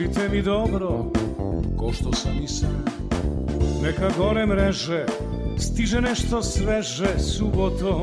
Budite mi dobro, ko što sam i sam. Neka gore mreže, stiže nešto sveže subotom.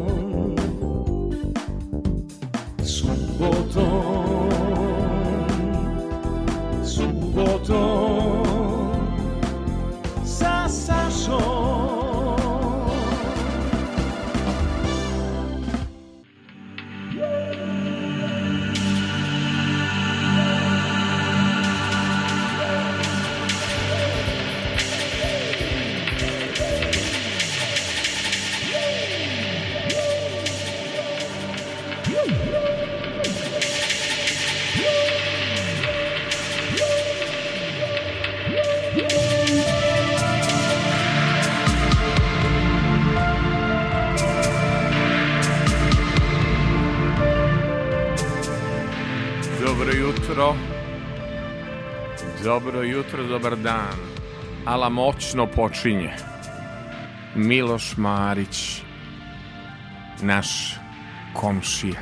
jutro, dobar dan. Ala moćno počinje. Miloš Marić, naš komšija,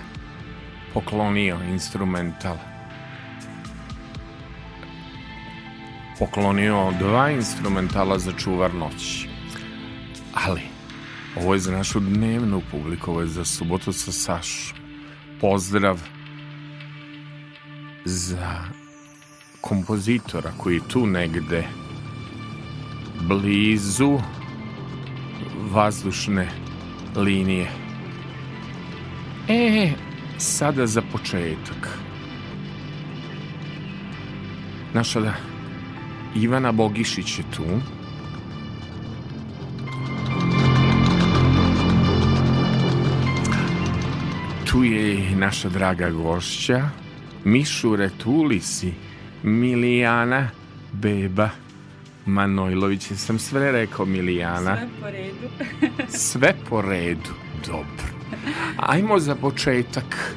poklonio instrumental. Poklonio dva instrumentala za čuvar noći. Ali, ovo je za našu dnevnu publiku, ovo je za subotu sa Sašom. Pozdrav za kompozitora koji tu negde blizu vazdušne linije. E, sada za početak. Naša da Ivana Bogišić je tu. Tu je i naša draga gošća, Mišure Tulisi, Milijana Beba Manojlović. Jesam sve rekao Milijana? Sve po redu. Sve po redu. Dobro. Ajmo za početak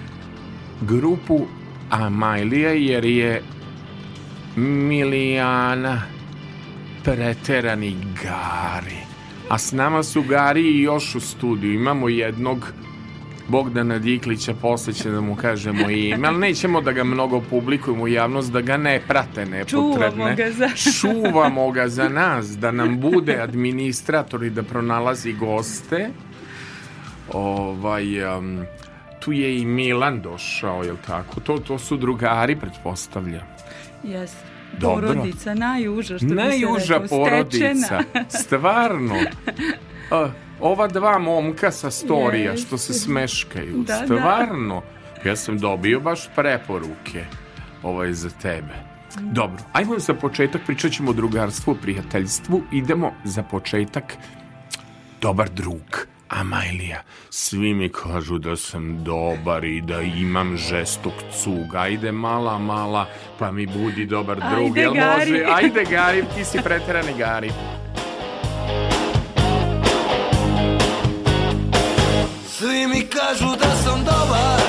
grupu Amajlije jer je Milijana preterani Gari. A s nama su Gari i još u studiju. Imamo jednog Bogdana Diklića, posle će da mu kažemo ime, ali nećemo da ga mnogo publikujemo u javnost, da ga ne prate nepotrebne. Čuvamo ga za- Čuvamo ga za nas, da nam bude administrator i da pronalazi goste. Ovaj, um, tu je i Milan došao, jel tako? To, to su drugari, pretpostavljam. Jes. Dobro. Porodica, najuža, što bi se Najuža reklo, porodica. Stvarno. A, ova dva momka sa storija Jeste. što se smeškaju. Da, da. Stvarno. Ja sam dobio baš preporuke ovaj za tebe. Dobro, ajmo za početak, pričat ćemo o drugarstvu, prijateljstvu. Idemo za početak dobar drug. Amajlija, svi mi kažu da sam dobar i da imam žestok cug. Ajde mala, mala, pa mi budi dobar drug. Ajde, Jel Gari. može? Ajde, Gari, ti si preterani Gari. Svi mi kažu da sam dobar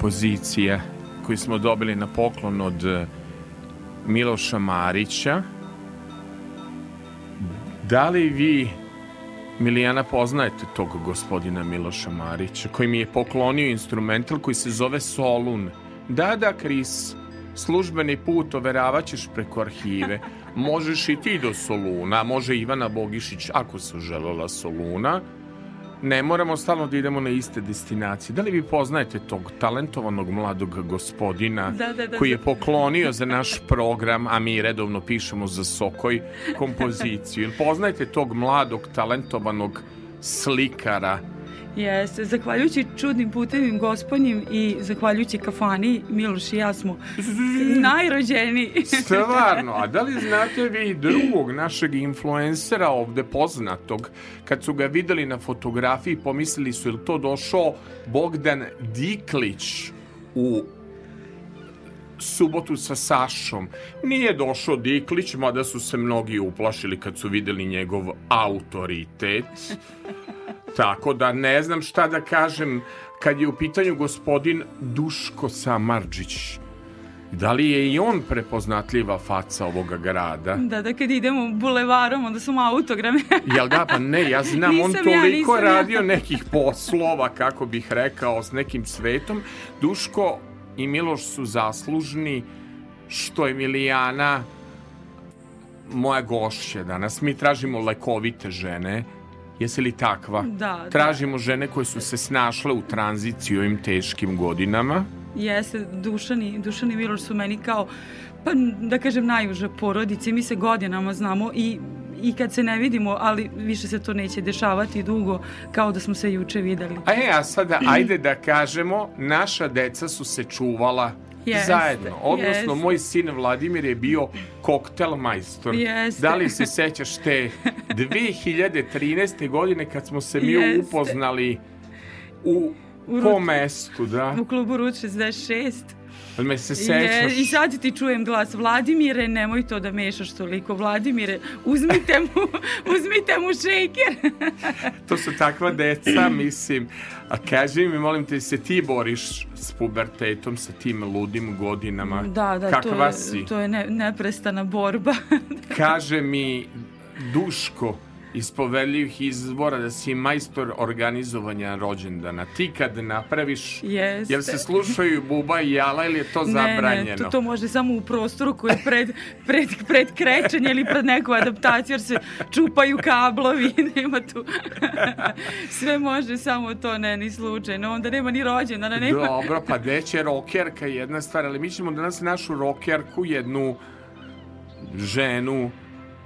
kompozicija koju smo dobili na poklon od eh, Miloša Marića. Da li vi, Milijana, poznajete tog gospodina Miloša Marića, koji mi je poklonio instrumental koji se zove Solun? Da, da, Kris, službeni put overavaćeš ćeš preko arhive. Možeš i ti do Soluna, može Ivana Bogišić ako se želela Soluna ne moramo stalno da idemo na iste destinacije. Da li vi poznajete tog talentovanog mladog gospodina da, da, da, koji je poklonio za naš program, a mi redovno pišemo za Sokoj kompoziciju? Ili poznajete tog mladog talentovanog slikara Jeste, zahvaljujući čudnim putevim gospodnjim i zahvaljujući kafani, Miloš i ja smo najrođeniji. Stvarno, a da li znate vi drugog našeg influencera ovde poznatog, kad su ga videli na fotografiji, pomislili su, je to došao Bogdan Diklić u subotu sa Sašom. Nije došao Diklić, mada su se mnogi uplašili kad su videli njegov autoritet. Tako da ne znam šta da kažem kad je u pitanju gospodin Duško Samarđić. Da li je i on prepoznatljiva faca ovoga grada? Da, da kad idemo bulevarom, onda su autograme. Jel da? Pa ne, ja znam, nisam on toliko ja, radio ja. nekih poslova, kako bih rekao, s nekim svetom. Duško i Miloš su zaslužni što je Milijana moja gošća danas. Mi tražimo lekovite žene, Jesi li takva? Da, da. Tražimo da. žene koje su se snašle u tranziciji u ovim teškim godinama. Jeste, Dušani, Dušani Miloš su meni kao, pa da kažem, najuža porodice. Mi se godinama znamo i i kad se ne vidimo, ali više se to neće dešavati dugo, kao da smo se juče videli. A e, a sada, ajde da kažemo, naša deca su se čuvala Jeste, zajedno. Odnosno, jeste. moj sin Vladimir je bio koktel majstor. Jeste. Da li se sećaš te 2013. godine kad smo se mi jeste. upoznali u, u kom mestu, da? U klubu Rut 66. Ali me se sećaš? I sad ti čujem glas Vladimire, nemoj to da mešaš toliko. Vladimire, uzmite mu, uzmite mu šejker. to su takva deca, mislim. A kaži mi, molim te, se ti boriš s pubertetom, sa tim ludim godinama? Da, da, Kakva to je, si? to je ne, neprestana borba. Kaže mi, Duško, iz poveljivih izbora da si majstor organizovanja rođendana. Ti kad napraviš, Jeste. jel se slušaju buba i jala ili je to ne, zabranjeno? Ne, to, to može samo u prostoru koji je pred, pred, pred krećenje ili pred neku adaptaciju jer se čupaju kablovi, nema tu. Sve može, samo to ne, ni slučajno. Onda nema ni rođendana, nema. Dobro, pa deće rokerka jedna stvar, ali mi ćemo danas našu rokerku, jednu ženu,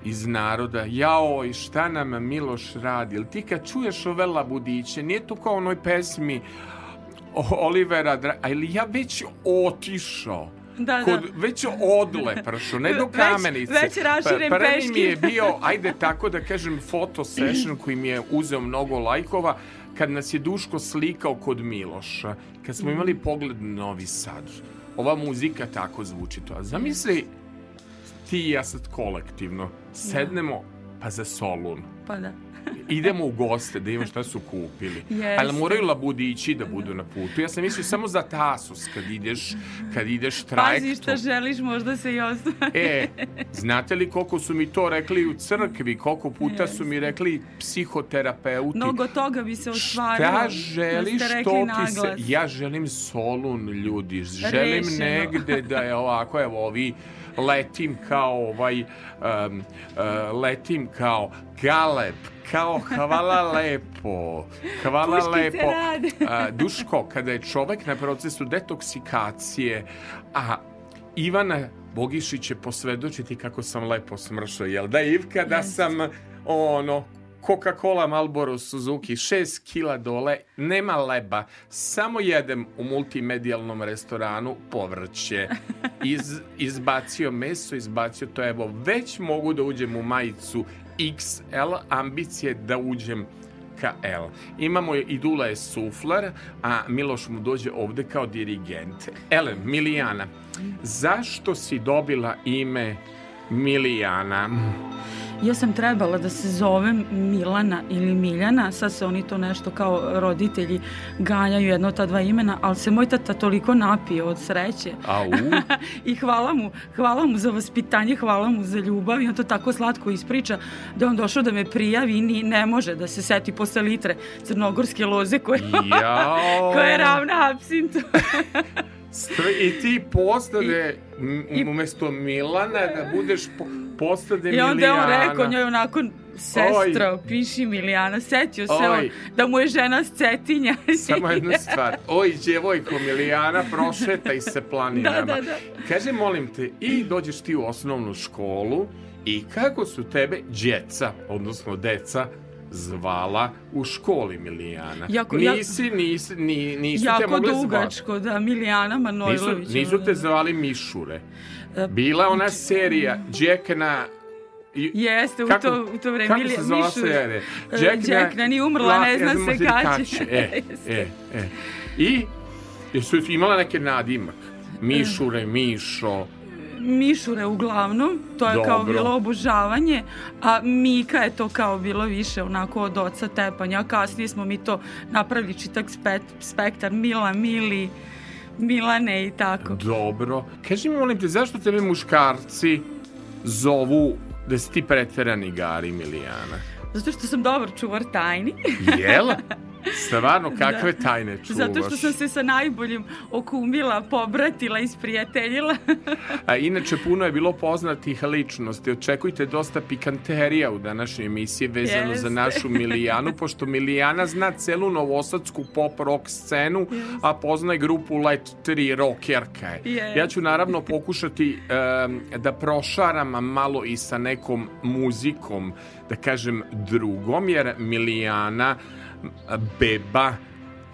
iz naroda, jao i šta nam Miloš radi, ili ti kad čuješ ove labudiće, nije to kao onoj pesmi Olivera, Dra... ali ja već otišao, da, kod, da. već odle pršo, ne do kamenice. Već, već raširen pa, Prvi mi je bio, ajde tako da kažem, foto session koji mi je uzeo mnogo lajkova, kad nas je Duško slikao kod Miloša, kad smo imali pogled na Novi Sad. Ova muzika tako zvuči to. A zamisli, ti i ja sad kolektivno sednemo pa za Solun. Pa da. Idemo u goste da imamo šta su kupili. Jeste. Ali moraju labudići da budu na putu. Ja sam mislio samo za Tasos kad ideš, kad ideš trajektom. Pazi šta želiš, možda se i ostvari. E, znate li koliko su mi to rekli u crkvi, koliko puta Jeste. su mi rekli psihoterapeuti. Mnogo toga bi se ostvarilo. Šta želiš, da to ti se... Ja želim Solun, ljudi. Želim Rešeno. negde da je ovako, evo, ovi letim kao ovaj um, uh, letim kao galeb kao hvala lepo hvala Puškice lepo. uh, Duško kada je čovek na procesu detoksikacije a Ivana Bogišić će posvedočiti kako sam lepo smršao jel da Ivka da sam ono Coca-Cola, Marlboro, Suzuki, 6 kila dole, nema leba, samo jedem u multimedijalnom restoranu povrće. Iz, izbacio meso, izbacio to, evo, već mogu da uđem u majicu XL, ambicije da uđem ka L. Imamo je i Dula je suflar, a Miloš mu dođe ovde kao dirigent. Ele, Milijana, zašto si dobila ime Milijana? ja sam trebala da se zovem Milana ili Miljana, sad se oni to nešto kao roditelji ganjaju jedno ta dva imena, ali se moj tata toliko napio od sreće. Au. I hvala mu, hvala mu za vaspitanje, hvala mu za ljubav i on to tako slatko ispriča da on došao da me prijavi i ni, ne može da se seti posle litre crnogorske loze koje, koja je ravna apsintu. I ti postade, i- umesto Milana, da budeš po, postade I onda je on Milijana. rekao njoj onako, sestra, piši Milijana, setio se on Oj. da mu je žena s Cetinja. Samo jedna stvar. Oj, djevojko Milijana, prošetaj se planinama. Da, da, da. Kaže, molim te, i dođeš ti u osnovnu školu i kako su tebe djeca, odnosno deca, zvala u školi Milijana? Jako- nisi, nisi, ni, nisu te zvati. dugačko, da, Milijana Nisu, Manojlović. nisu te zvali Mišure. E, Bila ona serija Džekna... i- Jeste, u Kako- to, u to vreme. Kako Milija- se zvala serija? e, Džekna nije umrla, ne zna se kad će. E, e, e. I jesu imala neke nadimak? Mišure, Mišo. Mišure uglavnom, to je kao Dobro. bilo obožavanje, a Mika je to kao bilo više onako od oca tepanja, a kasnije smo mi to napravili čitak spet, spektar Mila, Mili, Milane i tako. Dobro. Kaži mi, molim te, zašto tebe muškarci zovu da si ti preterani Gari Milijana? Zato što sam dobar čuvar tajni, Jel? Stvarno, kakve tajne čuvaš? zato što sam se sa najboljim okumila, pobratila, isprijateljila. A, inače, puno je bilo poznatih ličnosti. Očekujte dosta pikanterija u današnjoj emisiji vezano Jeste. za našu Milijanu, pošto Milijana zna celu novosadsku pop rock scenu, a poznaje grupu Let 3 rockerka je. Jeste. Ja ću naravno pokušati em, da prošaram malo i sa nekom muzikom, da kažem drugom, jer Milijana beba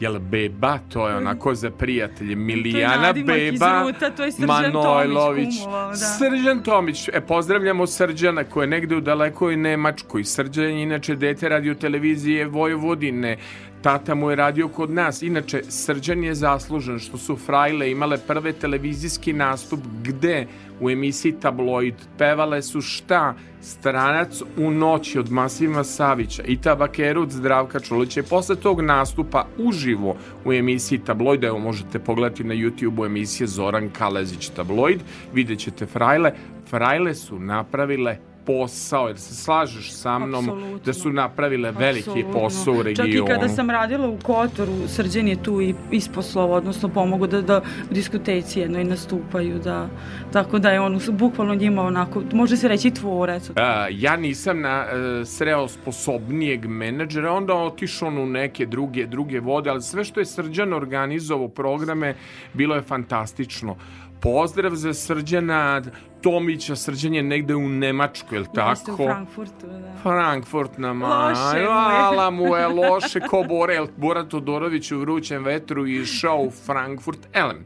Jel beba, to je onako za prijatelje. Milijana iz beba Ruta, to je Srđan Manojlović. Tomić da. Srđan Tomić. E, pozdravljamo Srđana koji je negde u dalekoj Nemačkoj. Srđan je inače dete radio televizije Vojvodine. Tata mu je radio kod nas. Inače, Srđan je zaslužen što su Frajle imale prve televizijski nastup gde u emisiji Tabloid pevale su šta? Stranac u noći od Masima Savića i Tabakeru od Zdravka Čulića. Posle tog nastupa uživo u emisiji Tabloid, evo možete pogledati na YouTube u emisije Zoran Kalezić Tabloid, vidjet ćete Frajle. Frajle su napravile posao, jer se slažeš sa mnom Apsolutno. da su napravile veliki Apsolutno. posao u regionu. Čak i kada sam radila u Kotoru, Srđan je tu i isposlova, odnosno pomogu da, da u diskoteci jednoj nastupaju, da, tako da je on bukvalno njima onako, može se reći tvorac. A, ja nisam na, e, sreo sposobnijeg menadžera, onda otišao on u neke druge, druge vode, ali sve što je Srđan organizovao programe, bilo je fantastično. Pozdrav za Srđana Tomića, Srđan je negde u Nemačkoj, je li Jeste u tako? Frankfurtu, da. Frankfurt na Loše mu je. Mu je loše ko Bora, jel Bora Todorović u vrućem vetru išao u Frankfurt. Elem,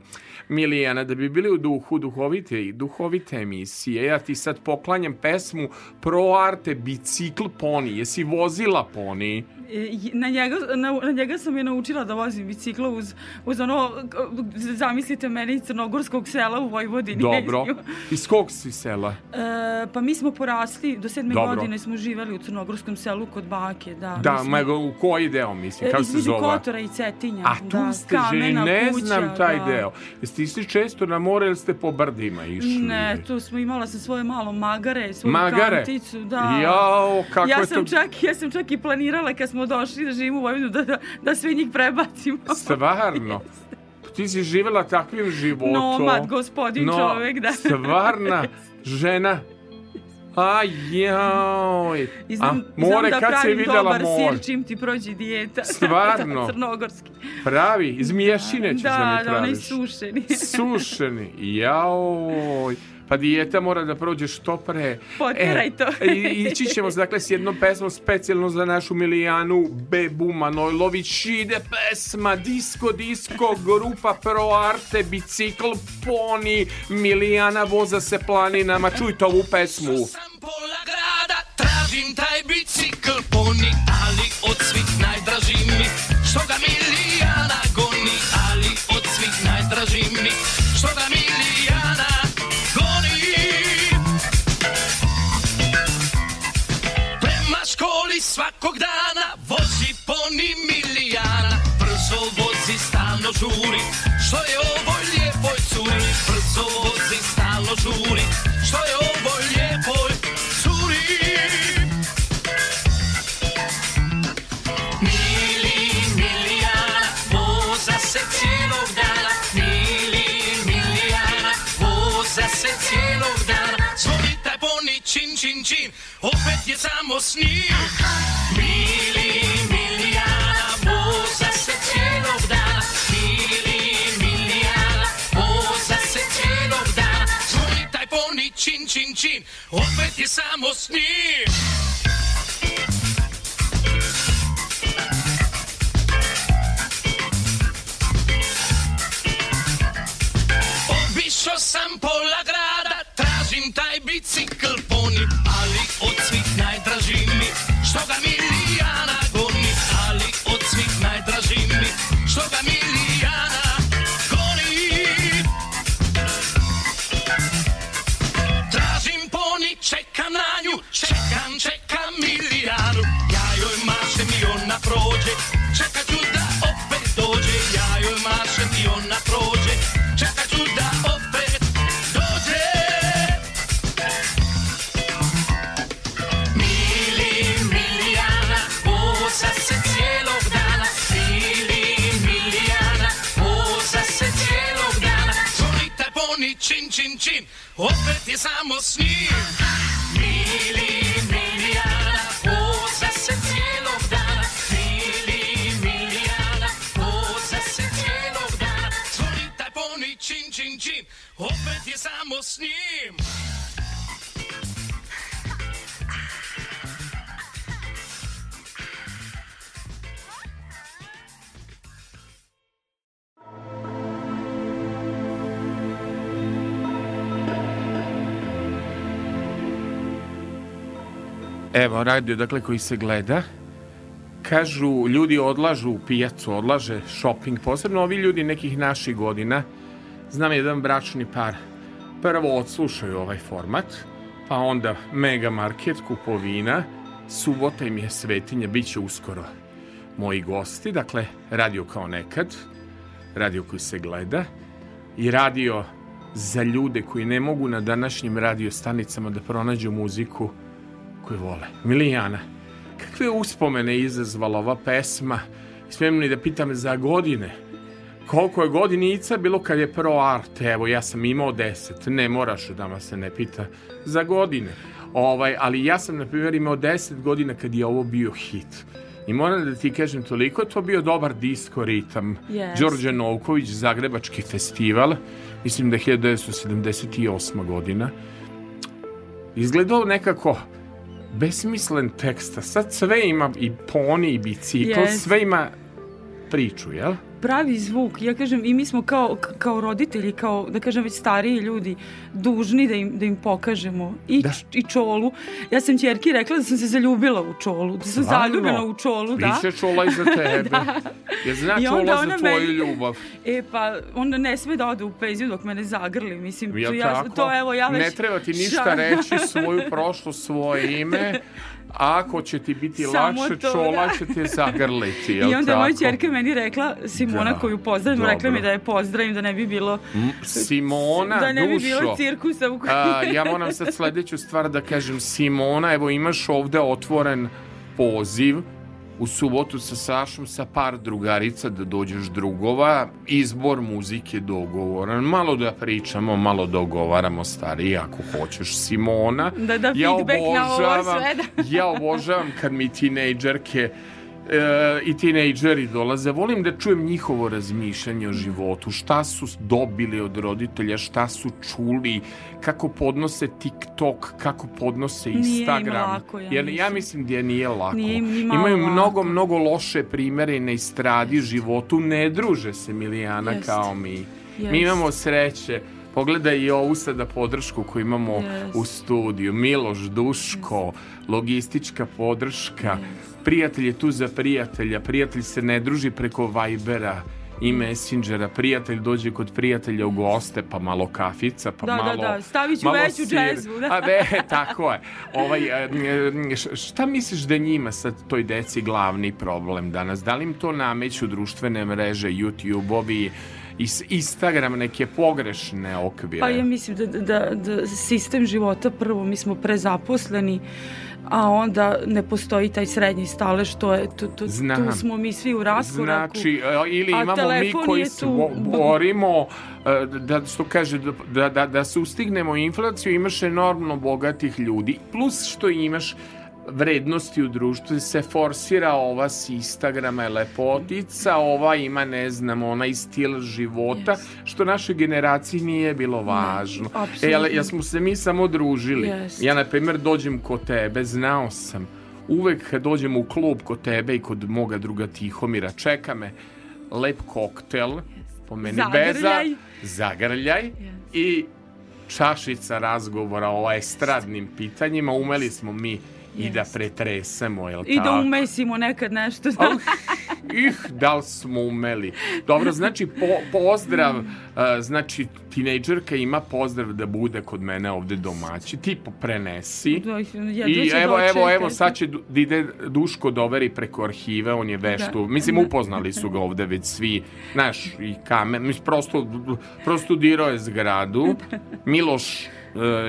Milijana, da bi bili u duhu duhovite, duhovite emisije, ja ti sad poklanjam pesmu Pro Arte Bicikl Poni. Jesi vozila poni? E, Na njega, na, na njega sam je naučila da vozim bicikla uz, uz ono, zamislite mene iz crnogorskog sela u Vojvodini. Dobro. Iz kog si sela? E, pa mi smo porasli, do sedme Dobro. godine smo živeli u crnogorskom selu kod bake. Da, Da, smo- ma, u koji deo, mislim, E, kako se između zove? Kotora i Cetinja. A tu da, ste kamena ne kuća, znam taj da. deo. Jeste išli često na more ili ste po brdima išli? Ne, tu smo imala sam svoje malo magare, svoju Magare? kanticu, da. Jao, kako ja je sam to... čak, ja sam čak i planirala kad smo došli da živimo u Vojvodinu da, da, da sve njih prebacimo. Stvarno? Ti si živjela takvim životom. Nomad, gospodin čovek, da. Stvarna žena. Aj, joj. I znam, A more, znam da kad pravim dobar more? sir čim ti prođe dijeta. Stvarno? da, crnogorski. Pravi, iz mješine ćeš da, Da, mi da, onaj praviš. sušeni. Sušeni. Jaoj. Pa dijeta mora da prođe što pre. Potjeraj to. i- Ići ćemo dakle s jednom pesmom specijalno za našu Milijanu Bebu Manojlović. Ide pesma Disco Disco, grupa Pro Arte, bicikl, poni, Milijana voza se planinama. Čujte ovu pesmu. Sam pola grada, tražim taj bicikl poni, ali od svih svakog dana Vozi poni milijana Brzo vozi, stalno žuri. Što je ovo? smo s njim. Mili, milijana, boza se celo vdala. Mili, milijana, boza se celo vdala. Svoj tajfoni, čin, čin, čin, opet je samo s njim. Evo, radio, dakle, koji se gleda. Kažu, ljudi odlažu u pijacu, odlaže shopping, posebno ovi ljudi nekih naših godina. Znam jedan bračni par. Prvo odslušaju ovaj format, pa onda mega market, kupovina, subota im je svetinja, bit će uskoro moji gosti, dakle, radio kao nekad, radio koji se gleda i radio za ljude koji ne mogu na današnjim radio stanicama da pronađu muziku koju vole. Milijana, kakve uspomene izazvala ova pesma? Smijem li da pitam za godine? Koliko je godinica bilo kad je pro art? Evo, ja sam imao deset. Ne, moraš da ma se ne pita za godine. Ovaj, ali ja sam, na primjer, imao deset godina kad je ovo bio hit. I moram da ti kažem, toliko je to bio dobar disko ritam. Yes. Đorđe Novković, Zagrebački festival, mislim da je 1978. godina. Izgledao nekako besmislen tekst, a sad sve ima i poni i bicikl, Jest. sve ima priču, jel? Pravi zvuk, ja kažem i mi smo kao, kao roditelji, kao da kažem već stariji ljudi, dužni da im, da im pokažemo i, Da. i čolu. Ja sam ćerki rekla da sam se zaljubila u čolu, da sam Stvarno? zaljubljena u čolu, da. Biće čula i za tebe. Je zna I onda čula za tvoju meni- ljubav. E pa onda ne sme da ode u penziju dok me ne zagrli, mislim, Jel to, ja, tako? to evo ja već... Ne treba ti ništa reći, svoju prošlost, svoje ime. Ako će ti biti Samo lakše, to, čola da. će te zagrliti, jel I onda je moja tako? ćerka meni rekla, Simona Da, koju pozdravim, rekla mi dobro. da je pozdravim, da ne bi bilo... Simona, da ne bi dušo. bilo cirkusa u A, ja moram sad sledeću stvar da kažem. Simona, evo imaš ovde otvoren poziv u subotu sa Sašom sa par drugarica da dođeš drugova. Izbor muzike dogovoran. Malo da pričamo, malo dogovaramo stari ako hoćeš Simona. Da da ja feedback na ovo obožavam, sve, da. ja obožavam kad mi tinejdžerke e, i tinejdžeri dolaze. Volim da čujem njihovo razmišljanje o životu, šta su dobili od roditelja, šta su čuli, kako podnose TikTok, kako podnose Nije im Instagram. lako, ja Jer ja mislim. da nije lako. Nije im Imaju lako. mnogo, mnogo loše primere na istradi životu. Ne druže se Milijana Jest. kao mi. Jest. Mi imamo sreće. Pogledaj i ovu sada podršku koju imamo Jest. u studiju. Miloš, Duško, logistička podrška. Prijatelj je tu za prijatelja. Prijatelj se ne druži preko Vibera i Messengera. Prijatelj dođe kod prijatelja u goste, pa malo kafica, pa Da, da, malo... da, stavit ću veću sir. džezvu, da. A ne, tako je. Ovaj, e, š- šta misliš da njima sad toj deci glavni problem danas? Da li im to nameću društvene mreže, YouTube-ovi, Instagram, neke pogrešne okvire? Pa ja mislim da, da, da sistem života prvo mi smo prezaposleni a onda ne postoji taj srednji stalež, to je, tu, tu, tu smo mi svi u raskoraku. Znači, e, ili imamo mi koji se tu. bo- borimo e, da, što kaže, da, da, da sustignemo inflaciju, imaš enormno bogatih ljudi, plus što imaš vrednosti u društvu se forsira ova s Instagrama je lepotica, ova ima ne znam, onaj stil života, Yes. što našoj generaciji nije bilo važno. apsolutno. e, ali ja smo se mi samo družili. Jest. Ja, na primjer, dođem kod tebe, znao sam, uvek kad dođem u klub kod tebe i kod moga druga Tihomira, čeka me lep koktel, po meni Zagrljaj. beza, zagrljaj i čašica razgovora o estradnim pitanjima. Umeli smo mi i da pretresemo, jel I da tako? umesimo nekad nešto. Au, ih, da li smo umeli. Dobro, znači po, pozdrav, uh, znači tinejdžerka ima pozdrav da bude kod mene ovde domaći. Ti prenesi. Da, jedva I ću evo, evo, evo, sad će da ide Duško doveri preko arhive, on je veš Da. Mislim, upoznali su ga ovde već svi, znaš, i kamer, mislim, prosto, prosto dirao je zgradu. Miloš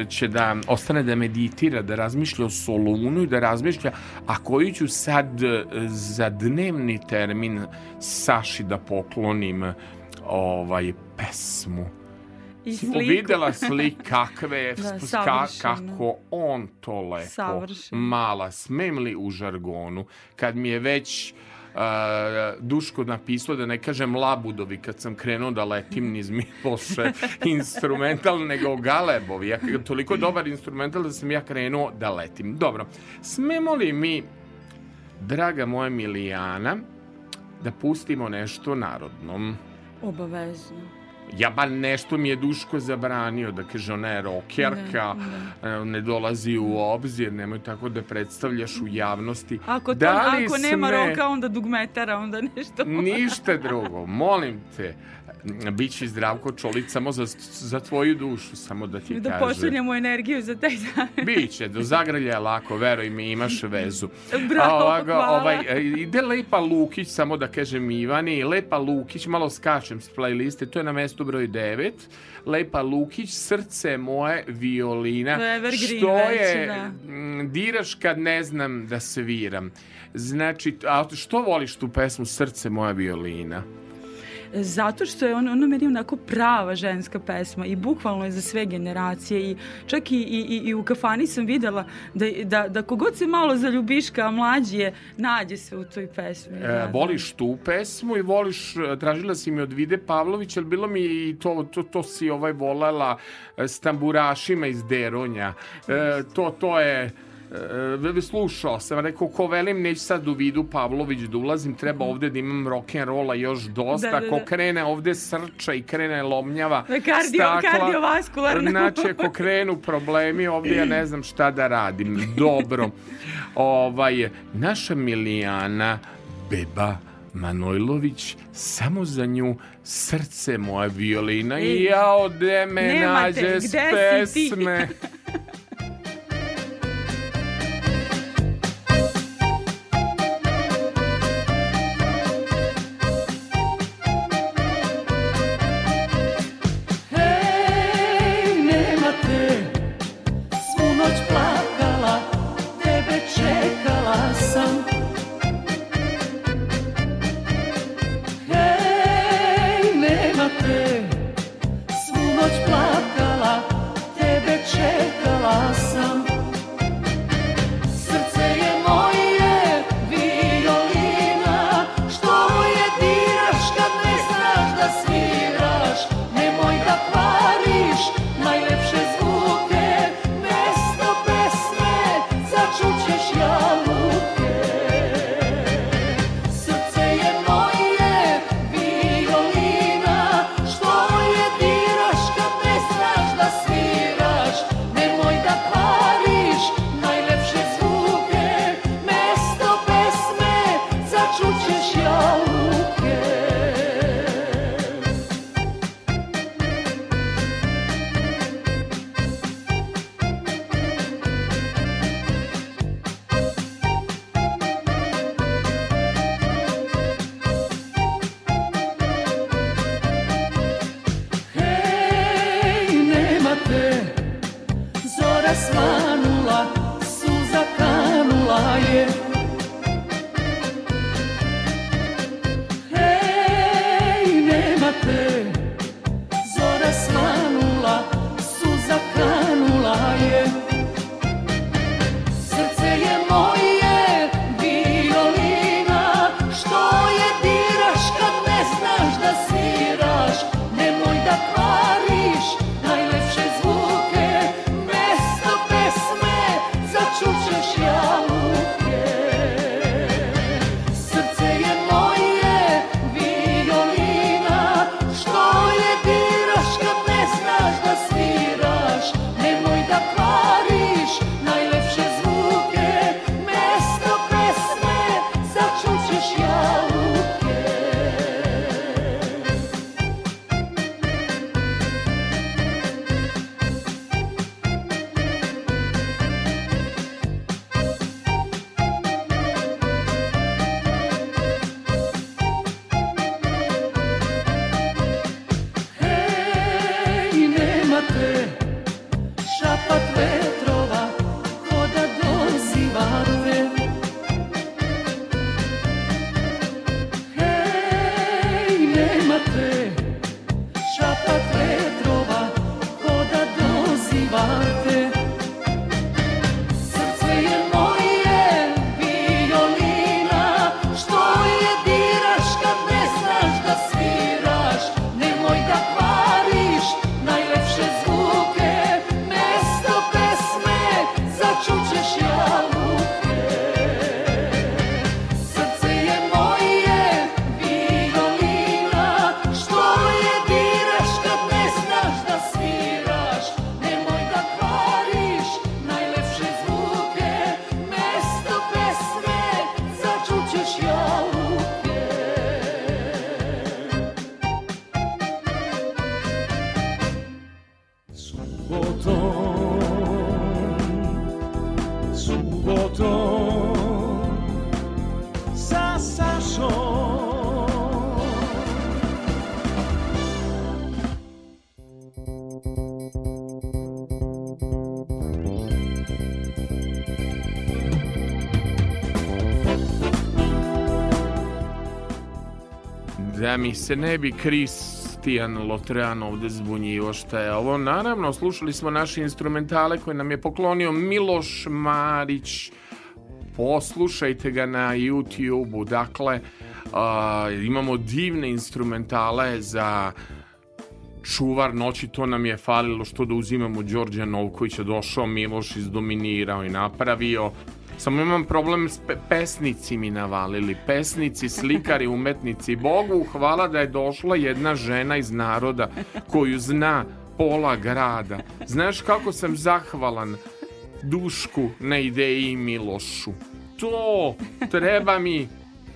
će da ostane da meditira, da razmišlja o Solunu i da razmišlja a koju ću sad e, za dnevni termin Saši da poklonim ovaj pesmu. I sliku. videla slik kakve, Da, ka, kako on to lepo Savršeno. mala, smem li u žargonu, kad mi je već Duško napisao da ne kažem labudovi kad sam krenuo da letim niz Miloše instrumental nego galebovi. Ja, toliko dobar instrumental da sam ja krenuo da letim. Dobro, smemo li mi draga moja Milijana da pustimo nešto narodnom? Obavezno. Ja ba nešto mi je Duško zabranio da kaže ona je rokerka, e, ne, dolazi u obzir, nemoj tako da predstavljaš u javnosti. Ako, to, Da li ako nema sme- roka, onda dugmetara, onda nešto. Ništa drugo, molim te. Biće zdravko čolić samo za, za tvoju dušu, samo da ti Da kažem. pošaljemo energiju za taj dan. Biće, do zagrlja je lako, veruj mi, imaš vezu. Bravo, A ovoga, hvala. ovaj, e, ide Lepa Lukić, samo da kažem Ivani, Lepa Lukić, malo skačem s playliste, to je na mestu broj 9. Lepa Lukić, srce moje, violina. To je evergreen što već, je, da. mm, diraš kad ne znam da sviram. Znači, a što voliš tu pesmu Srce moja violina? Zato što je ona, ona meni onako prava ženska pesma i bukvalno je za sve generacije i čak i, i, i- u kafani sam videla da, da, da kogod se malo zaljubiška, a mlađi je, nađe se u toj pesmi. E, voliš tu pesmu i voliš, e, tražila si mi od Vide Pavlović, ali bilo mi i to, to, to si ovaj volela e, s tamburašima iz Deronja. E, to, to je e, slušao sam, rekao ko velim neću sad u vidu Pavlović da ulazim, treba ovde da imam rock'n'rolla još dosta, Da, da, ko da. krene ovde srča i krene lomnjava Da, kardio- kardiovaskularno. znači ako krenu problemi ovde ja ne znam šta da radim dobro ovaj, naša Milijana beba Manojlović, samo za nju srce moja violina i ja ode me nema te, nađe s gde si ti? pesme. Mi se ne bi Kristijan Lotrean ovde zbunjivo šta je ovo. Naravno, slušali smo naše instrumentale koje nam je poklonio Miloš Marić. Poslušajte ga na YouTube-u. Dakle, a, imamo divne instrumentale za čuvar noći, to nam je falilo što da uzimamo Đorđa Novkovića, došao Miloš, izdominirao i napravio. Samo imam problem s pe pesnici mi navalili. Pesnici, slikari, umetnici. Bogu hvala da je došla jedna žena iz naroda koju zna pola grada. Znaš kako sam zahvalan Dušku na ideji Milošu. To treba mi.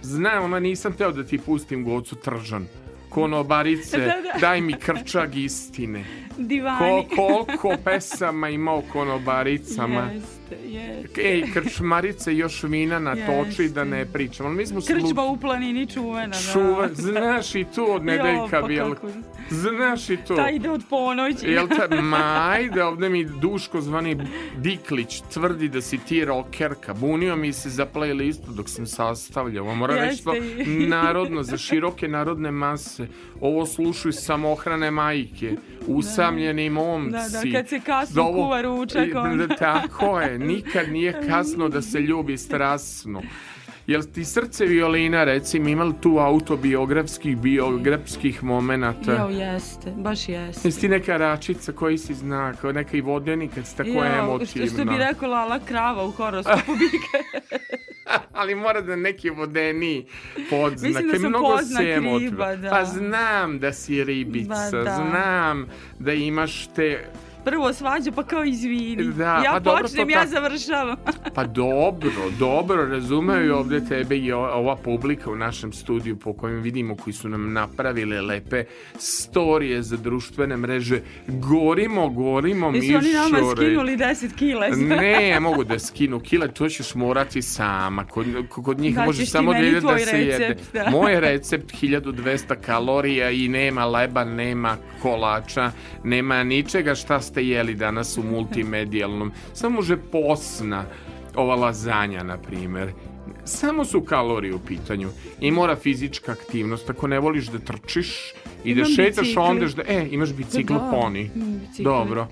Znam, ona nisam teo da ti pustim gocu tržan. Konobarice, Da, da. daj mi krčag istine. Divani. Ko, koliko pesama ima o konobaricama. Jeste, jeste. Ej, krčmarice još vina natoči Jeste. da ne pričam. Ali mi smo Krčba u planini čuvena. da. Čuva, znaš i to od nedeljka Jo, pa Znaš i to. Ta ide od ponoći. Jel te, ma ajde, ovde mi Duško zvani Diklić tvrdi da si ti rokerka. Bunio mi se za playlistu dok sam sastavljao. To Jeste. narodno, za široke narodne mase. Ovo slušaju samohrane majke, usamljeni momci. Da, da, kad se kasno Da ovo- kuva ručak, I- onda. da, Tako je, nikad nije kasno da se ljubi strasno. Jel ti srce violina, recimo, imali tu autobiografskih, biografskih momenata? Jo, jeste, baš jeste. Jesi ti neka račica koji si zna, kao neka i vodenik kad si tako Jo, emotivna. Što, što bi rekao Lala krava u horoskopu bike. Ali mora da neki vodeni podznak. Mislim da sam mnogo podznak riba, da. Pa znam da si ribica, Ba da. znam da imaš te... Prvo svađa, pa kao izvini. Da, ja pa dobro, počnem, to ja završavam. Pa dobro, dobro, razumeju i ovde tebe i ova publika u našem studiju po kojem vidimo koji su nam napravili lepe storije za društvene mreže. Gorimo, gorimo, Jesu oni nama skinuli 10 kile? Ne, ja mogu da skinu kile, to ćeš morati sama. Kod, kod njih Daćeš može samo da ide da se jede. recept, da. Moj recept 1200 kalorija i nema leba, nema kolača, nema ničega šta ste jeli danas u multimedijalnom. Samo može posna, ova lazanja, na primer. Samo su kalorije u pitanju i mora fizička aktivnost. Ako ne voliš da trčiš i da šetaš, onda da... E, imaš bicikl Da, poni. imam bicikli. Dobro.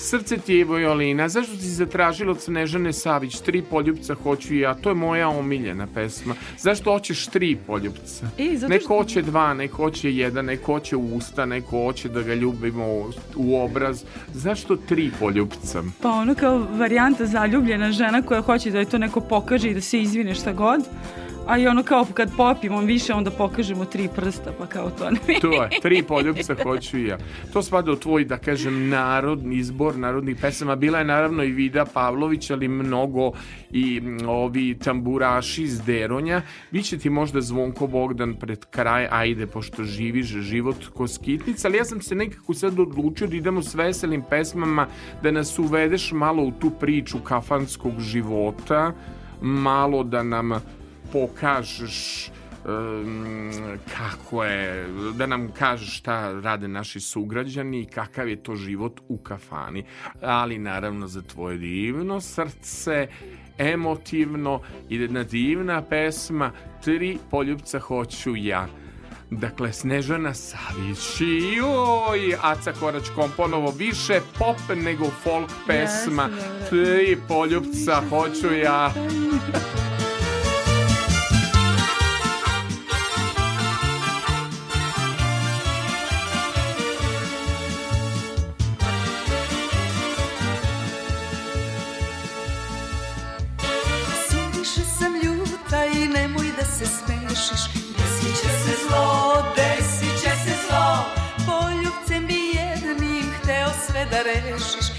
Srce ti je violina, zašto si zatražila od Snežane Savić tri poljubca hoću ja, to je moja omiljena pesma. Zašto hoćeš tri poljubca? E, zato neko što- hoće dva, neko hoće jedan, neko hoće usta, neko hoće da ga ljubimo u- u obraz. Zašto tri poljubca? Pa ono kao varijanta zaljubljena žena koja hoće da je to neko pokaže i da se izvine šta god. A i ono kao kad popijemo više onda pokažemo tri prsta pa kao to ne. To je, tri poljubca hoću i ja. To spada u tvoj, da kažem, narodni izbor narodnih pesama. Bila je naravno i Vida Pavlović, ali mnogo i ovi tamburaši iz Deronja. Biće ti možda Zvonko Bogdan pred kraj, ajde, pošto živiš život ko skitnica, ali ja sam se nekako sad odlučio da idemo s veselim pesmama, da nas uvedeš malo u tu priču kafanskog života, malo da nam pokažeš em, kako je, da nam kažeš šta rade naši sugrađani i kakav je to život u kafani. Ali naravno za tvoje divno srce, emotivno i jedna divna pesma Tri poljubca hoću ja. Dakle, Snežana Savić i joj, Aca Korać komponovo više pop nego folk pesma. Tri poljubca hoću ja. Smešiš Desit će se zlo, desit će se zlo. Poljubcem bi jednim hteo sve da rešiš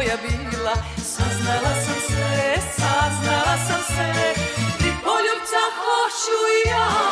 sam tvoja bila. Saznala sam sve, saznala sam sve. Tri poljubca hoću ja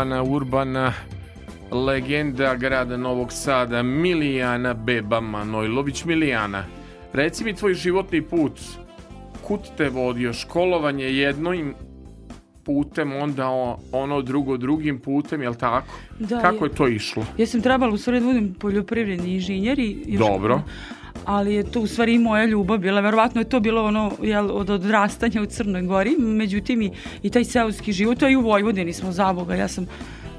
Urbana, urbana legenda grada Novog Sada, Milijana Beba Manojlović. Milijana, reci mi tvoj životni put. Kud te vodio? Školovanje jednim putem, onda ono drugo drugim putem, jel tako? Da, Kako je- je to išlo? Ja sam trebala u stvari da budem poljoprivredni inženjer i još- Dobro. Ali je to u stvari i moja ljubav bila. Verovatno je to bilo ono jel, od odrastanja u Crnoj Gori, međutim i, i taj seoski život, a i u Vojvodini smo zaboga. Ja sam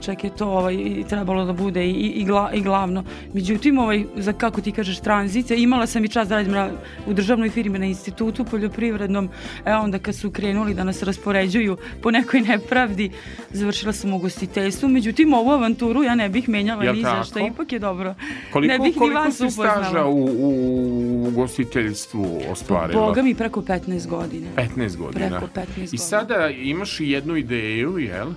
čak je to ovaj, i trebalo da bude i, i, gla- i glavno. Međutim, ovaj, za kako ti kažeš tranzicija, imala sam i čas da radim na, u državnoj firmi na institutu poljoprivrednom, e onda kad su krenuli da nas raspoređuju po nekoj nepravdi, završila sam u gostiteljstvu, međutim ovu avanturu ja ne bih menjala Jel ni za što, ipak je dobro. Koliko, ne bih ni koliko vas si staža upoznala. u, u, u gostiteljstvu ostvarila? Boga mi preko 15 godina. 15 godina. Preko 15 I godina. sada imaš i jednu ideju, jel?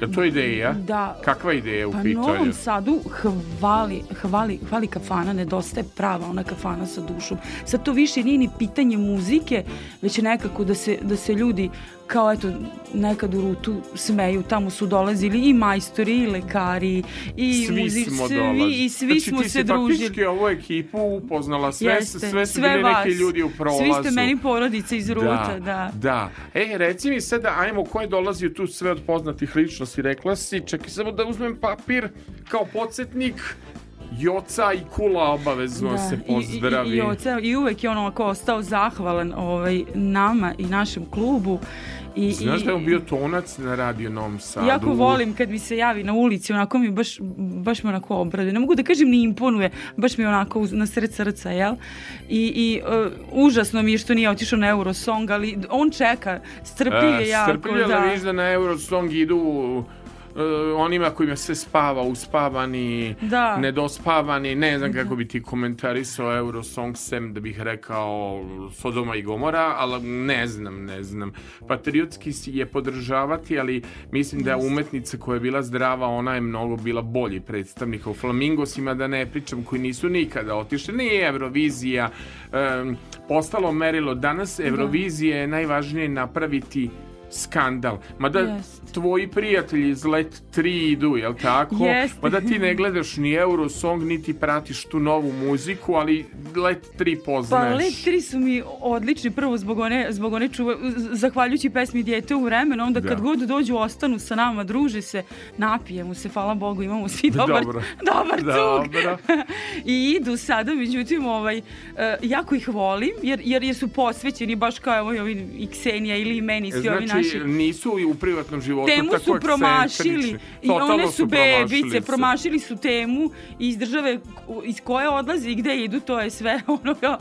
Je to ideja? Da. Kakva ideja u Pa pitanju? Novom Sadu hvali, hvali, hvali kafana, nedostaje prava ona kafana sa dušom. Sad to više nije ni pitanje muzike, već nekako da se, da se ljudi kao eto nekad u rutu smeju, tamo su dolazili i majstori i lekari i svi muzici, smo svi, i svi znači, smo ti se si družili. faktički ovu ekipu upoznala, sve, Jeste, sve su sve bili vas. neki ljudi u prolazu. Svi ste meni porodice iz ruta, da. Da. E, reci mi sada, ajmo, ko je dolazio tu sve od poznatih ličnosti, rekla si, čekaj samo da uzmem papir kao podsjetnik, Joca i Kula obavezno se pozdravi. I, i, i, oca, I uvek je on ovako ostao zahvalan ovaj, nama i našem klubu. I, Znaš i, da je on bio tonac na radio Novom Sadu? Jako volim kad mi se javi na ulici, onako mi baš, baš me onako obraduje. Ne mogu da kažem ni imponuje, baš mi je onako uz- na sred srca, jel? I, i uh, užasno mi je što nije otišao na Eurosong, ali on čeka, strpljiv je jako. strpljivo da. da. vidiš da na Eurosong idu onima kojima se spava, uspavani, Da. nedospavani, ne znam kako bi ti komentarisao Eurosong sem da bih rekao Sodoma i Gomora, ali ne znam, ne znam. Patriotski je podržavati, ali mislim da je umetnica koja je bila zdrava, ona je mnogo bila bolji predstavnik u Flamingosima, da ne pričam, koji nisu nikada otišli. Nije Eurovizija em, postalo merilo. Danas Eurovizija je najvažnije napraviti skandal. Mada Jest. tvoji prijatelji iz Let 3 idu, jel tako? Jeste. Mada ti ne gledaš ni Eurosong, niti pratiš tu novu muziku, ali Let 3 Pa poznaš. Let 3 su mi odlični prvo zbog one, zbog one čuva, zahvaljujući pesmi Dijete u vremenu, onda kad Da. god dođu ostanu sa nama, druže se, napijemo se, hvala Bogu, imamo svi dobar, Dobro. dobar cug. Dobro. I idu sada, međutim, ovaj, uh, jako ih volim, jer, jer, jer su posvećeni baš kao evo, ovi i Ksenija ili i meni, svi ovi Znači, naši. nisu i u privatnom životu Temu tako su promašili i one su bebice, promašili su. promašili su temu iz države iz koje odlaze i gde idu, to je sve ono kao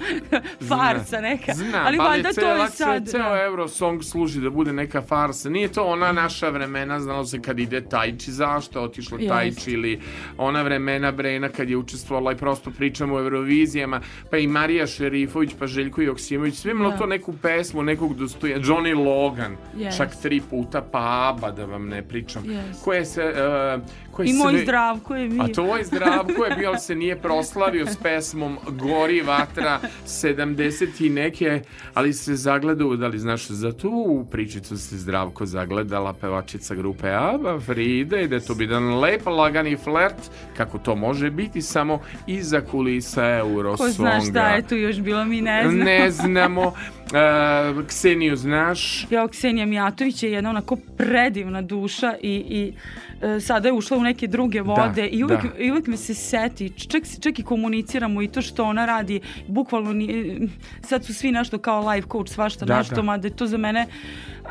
farsa neka. Znam, ali valjda to je sad... Ceo da. Eurosong služi da bude neka farsa. Nije to ona naša vremena, znalo se kad ide Tajči, zašto otišlo. Tajči ili ona vremena Brena kad je učestvovala i prosto pričamo o Eurovizijama, pa i Marija Šerifović, pa Željko Joksimović, sve imalo Da. to neku pesmu, nekog dostoja, Johnny Logan, Jeste. čak tri puta, pa Aba, da vam ne pričam. Jeste. Koje se... Uh, koje I moj sve- zdravko je mi. a tvoj zdravko je bio, ali se nije proslavio s pesmom Gori vatra 70 i neke, ali se zagledao, da li znaš, za tu pričicu se zdravko zagledala pevačica grupe ABBA, Frida, i da to bi jedan lep, lagani flert, kako to može biti, samo iza kulisa Eurosonga. Ko zna šta je tu još bilo, mi ne znamo. Ne znamo. E, Kseniju znaš? Ja, Ksenija Mijatović je jedna onako predivna duša i, i e, sada je ušla u neke druge vode i uvek, da. i uvek me se seti, čak, čak i komuniciramo i to što ona radi, bukvalno ni, sad su svi nešto kao life coach, svašta Da, nešto, da. mada je to za mene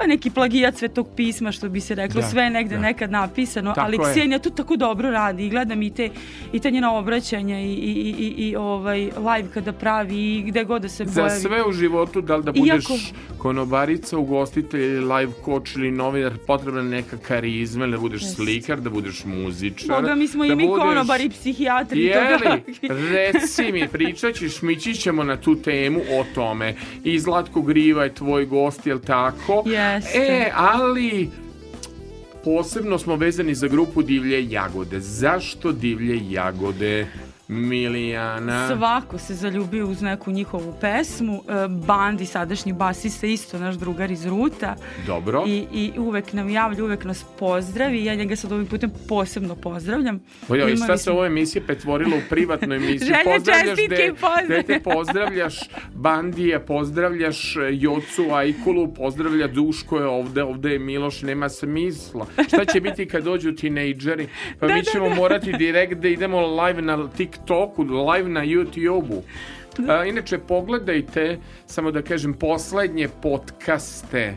neki plagijat svetog pisma, što bi se reklo, Da, sve je negde da. nekad napisano, Tako ali je. Ksenija to tako dobro radi i gledam i te, i te njena obraćanja i, i, i, i, ovaj live kada pravi i gde god da se Za pojavi. sve u životu, da li da budeš Iako- konobarica, ugostitelj ili live coach ili novinar, potrebna neka karizma, da budeš Jeste. slikar, da budeš muzičar. Boga, mi smo da i mi budeš- konobari psihijatri. Jeli, reci mi, pričat ćeš, mi ćemo na tu temu o tome. I Zlatko Griva je tvoj gost, jel tako? Jeste. E, ali posebno smo vezani za grupu Divlje jagode. Zašto Divlje jagode, Milijana? Svako se zaljubio uz neku njihovu pesmu. E, Bandi, sadašnji basista, isto naš drugar iz Ruta. Dobro. I, I uvek nam javlja, uvek nas pozdravi. Ja njega sad ovim putem posebno pozdravljam. Ojoj, Imali šta se ovo emisije pretvorilo u privatnu emisiju? Želje, pozdravljaš čestitke i pozdrav. dete, pozdravljaš Bandija, pozdravljaš e, Jocu Ajkulu, pozdravlja Duško je ovde, ovde je Miloš, nema smisla. Šta će biti kad dođu tinejdžeri? Pa mi ćemo morati direkt da idemo live na TikToku, live na YouTubeu. A, inače, pogledajte, samo da kažem, poslednje podcaste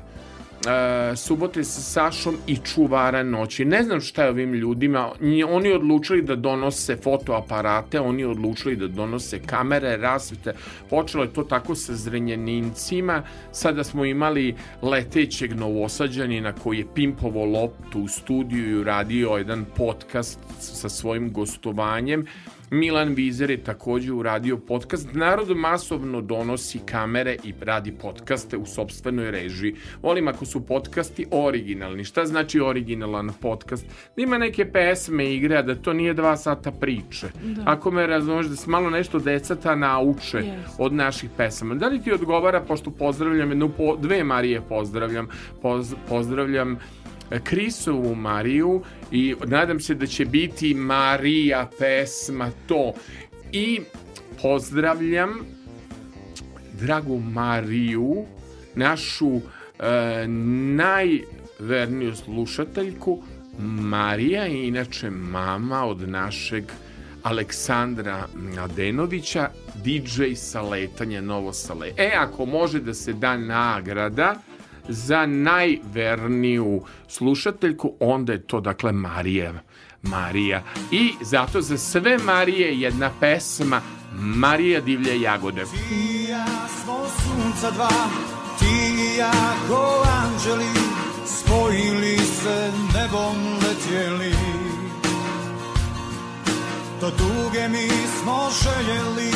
e, subote sa Sašom i čuvara noći. Ne znam šta je ovim ljudima. Oni odlučili da donose fotoaparate, oni odlučili da donose kamere, rasvete. Počelo je to tako sa zrenjanincima. Sada smo imali letećeg novosađanina koji je pimpovo loptu u studiju i uradio jedan podcast sa svojim gostovanjem Milan Vizer je takođe uradio podcast. Narod masovno donosi kamere i radi podcaste u sobstvenoj režiji. Volim ako su podcasti originalni. Šta znači originalan podcast? Da ima neke pesme, igre, a da to nije dva sata priče. Da. Ako me razumeš da se malo nešto decata nauče yes. od naših pesama. Da li ti odgovara, pošto pozdravljam jednu, po, dve Marije pozdravljam, poz, pozdravljam Krisovu Mariju i nadam se da će biti Marija pesma to. I pozdravljam dragu Mariju, našu e, najverniju slušateljku. Marija je inače mama od našeg Aleksandra Mladenovića, DJ Saletanja Novo Sale. E, ako može da se da nagrada, za najverniju slušateljku, onda je to dakle Marija. Marija. I zato za sve Marije jedna pesma Marija divlje jagode. Ti ja smo sunca dva, ti i ja ko anđeli, spojili se nebom letjeli. To duge mi smo željeli,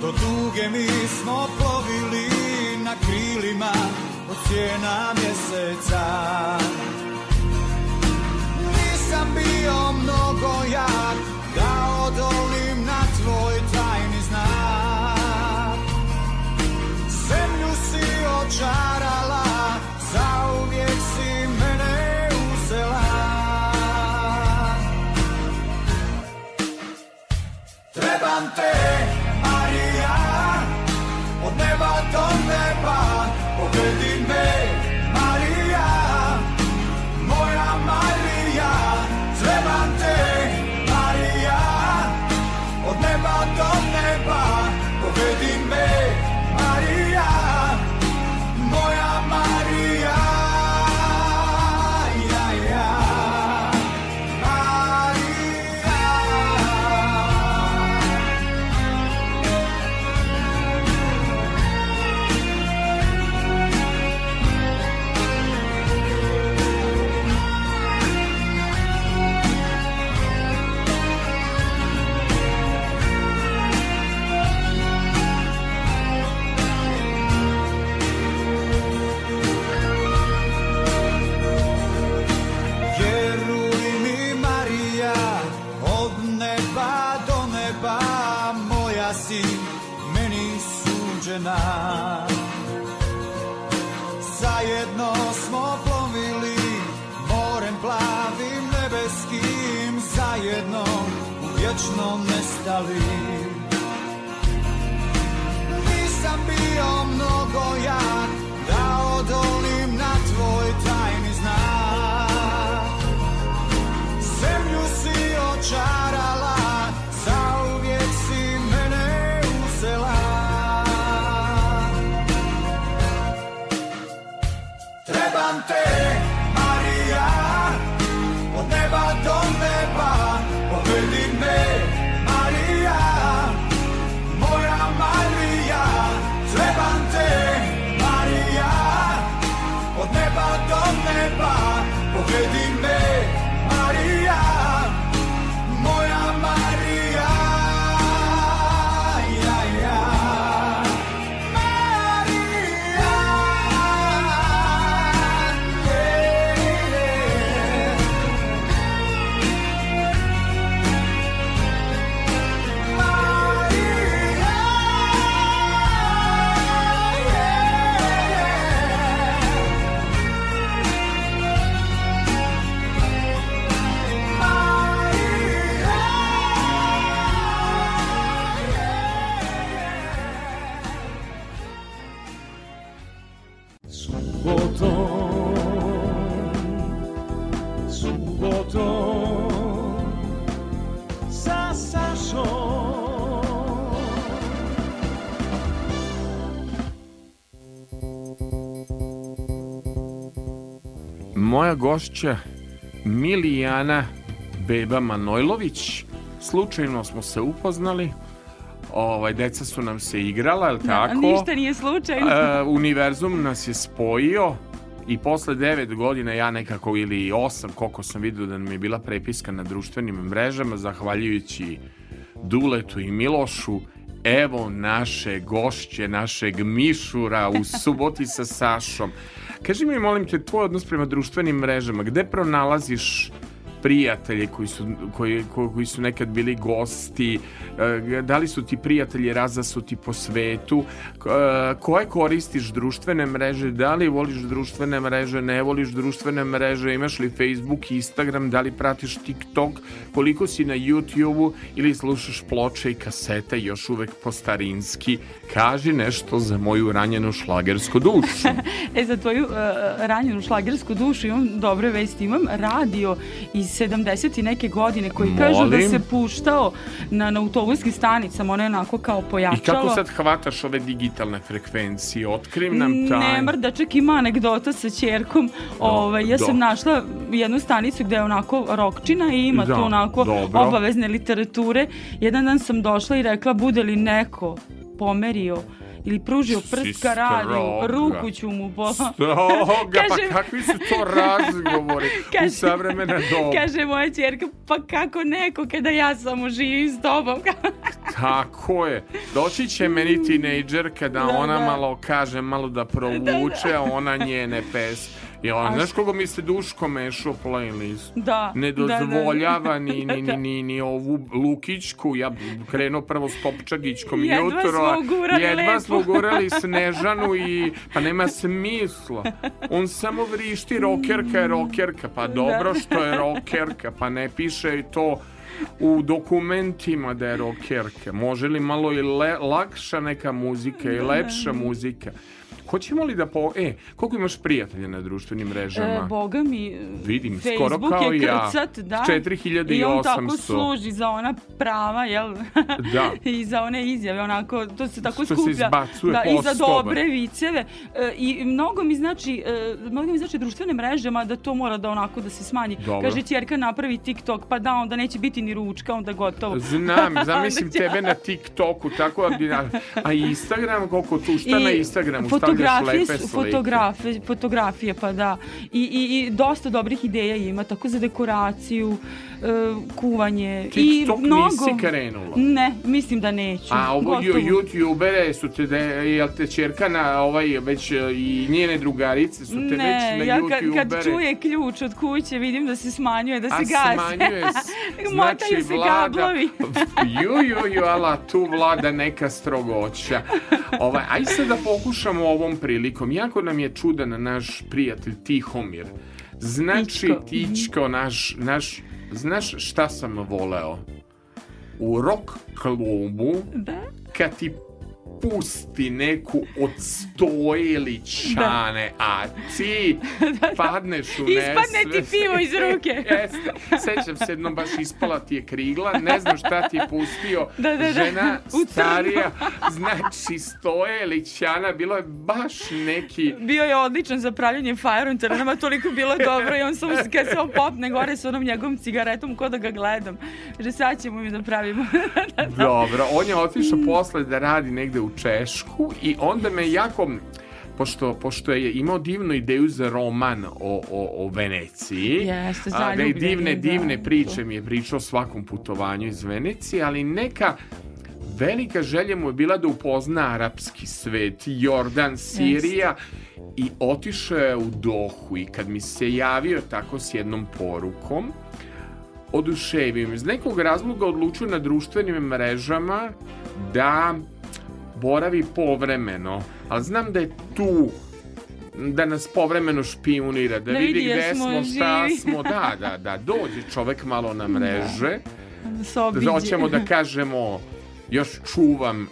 to duge mi smo plovili na krilima od sjena mjeseca. Nisam bio mnogo jak da odolim na tvoj tajni znak. Zemlju si očarala, zauvijek si mene uzela. Trebam te, vječno nestali. Nisam bio mnogo jak Moja gošća Milijana Beba Manojlović. Slučajno smo se upoznali. Ovaj, deca su nam se igrala, je li tako? Ništa nije slučajno. E, univerzum nas je spojio i posle devet godina ja nekako ili osam koliko sam vidio da nam je bila prepiska na društvenim mrežama zahvaljujući Duletu i Milošu, evo naše gošće, našeg Mišura u suboti sa Sašom. Kaži mi, molim te, tvoj odnos prema društvenim mrežama, gde pronalaziš prijatelje koji su, koji, ko- koji su nekad bili gosti, e, da li su ti prijatelji razasuti po svetu, K- e, koje koristiš društvene mreže, da li voliš društvene mreže, ne voliš društvene mreže, imaš li Facebook, Instagram, da li pratiš TikTok, koliko si na YouTubeu? Ili slušaš ploče i kasete još uvek po starinski, kaži nešto za moju ranjenu šlagersku dušu. E, za tvoju uh, ranjenu šlagersku dušu imam dobre vesti. Imam radio iz 70 i neke godine koji kažu da Molim? se puštao na, na autobuskim stanicama. Ono je onako kao I pojačalo. kako sad hvataš ove digitalne frekvencije? Otkrim nam taj... Ne mrda, čak ima anegdota sa čerkom. Ovaj, ja da. sam našla jednu stanicu gde je onako rokčina i ima Da, tu onako dobro. obavezne literature. Jedan dan sam došla i rekla bude li neko pomerio ili pružio Si prst ka radiju, stroga. ruku ću mu po... Stroga, Kaže- pa kakvi su to razgovori u Kaže- savremena doba? Kaže moja čerka, pa kako neko kada ja samo živim s tobom? Tako je. Doći će meni tinejdžerka da, Da, ona da. malo kaže, malo da provuče, a ona njene pes. I on, A znaš koga mi se Duško mešao playlist? Da, Ne da, da. dozvoljava ni, ni, ni, Da. ni, ni ovu Lukićku, ja krenuo prvo s Topčagićkom Jedva jutro, smo gurali jedva lepo. smo gurali Snežanu i pa nema smisla. On samo vrišti rokerka je rokerka, pa dobro što je rokerka, pa ne piše i to u dokumentima da je rokerka. Može li malo i le, lakša neka muzika i lepša muzika? Hoćemo li da po... E, koliko imaš prijatelja na društvenim mrežama? E, boga mi, Vidim, Facebook skoro kao je ja. krcat, da. 4800. I on tako služi za ona prava, jel? Da. I za one izjave, onako, to se tako Što se skuplja. izbacuje da, I za dobre viceve. E, I mnogo mi znači, e, mnogo mi znači društvene mreže, da to mora da onako da se smanji. Dobro. Kaže, ćerka napravi TikTok, pa da, onda neće biti ni ručka, onda gotovo. Znam, zamislim tebe na TikToku, tako ordinarno. A Instagram, koliko tu, šta I na Instagramu stavljaš fotografije, fotografije, fotografije, pa da. I, i, I dosta dobrih ideja ima, tako za dekoraciju, kuvanje. TikTok I mnogo... nisi krenula? Ne, mislim da neću. A ovo Gotovo. youtubere su te, de, jel te čerka na ovaj, već e, i njene drugarice su te već Ne, na ja youtubere. kad čuje ključ od kuće vidim da se smanjuje, da se A gasi. smanjuje se. Motaju se kablovi. ju, ju, ju, ala tu vlada neka strogoća. Ovaj, aj sad da pokušamo ovom prilikom. Jako nam je čudan naš prijatelj Tihomir. Znači, Tičko. Tičko, naš, naš, znaš šta sam voleo? U rock klubu, Da? kad ti pusti neku od stojelićane, a ti padneš u nesvest. Ispadne ti pivo iz ruke. Jeste. Sećam se jednom baš ispala ti je krigla, ne znam šta ti je pustio. Da, da, da. Žena starija, znači stojelićana, bilo je baš neki... Bio je odličan za pravljanje fajrunta, nama toliko bilo dobro i on samo kad se on popne gore sa onom njegovom cigaretom ko da ga gledam. Že sad ćemo mi da pravimo. Dobro, on je otišao posle da radi negde u Češku i onda me jako pošto, pošto je imao divnu ideju za roman o, o, o Veneciji. Jeste, a, ne, zaljubljen divne, da. divne priče mi je pričao o svakom putovanju iz Venecije, ali neka velika želja mu je bila da upozna arapski svet, Jordan, Sirija i otišao je u Dohu i kad mi se javio tako s jednom porukom, oduševio. Iz nekog razloga odlučio na društvenim mrežama da boravi povremeno, ali znam da je tu da nas povremeno špionira, da, Da vidi gde smo smo, šta smo, da, da, da, dođe čovek malo na mreže, se obiđe. da hoćemo da kažemo, još čuvam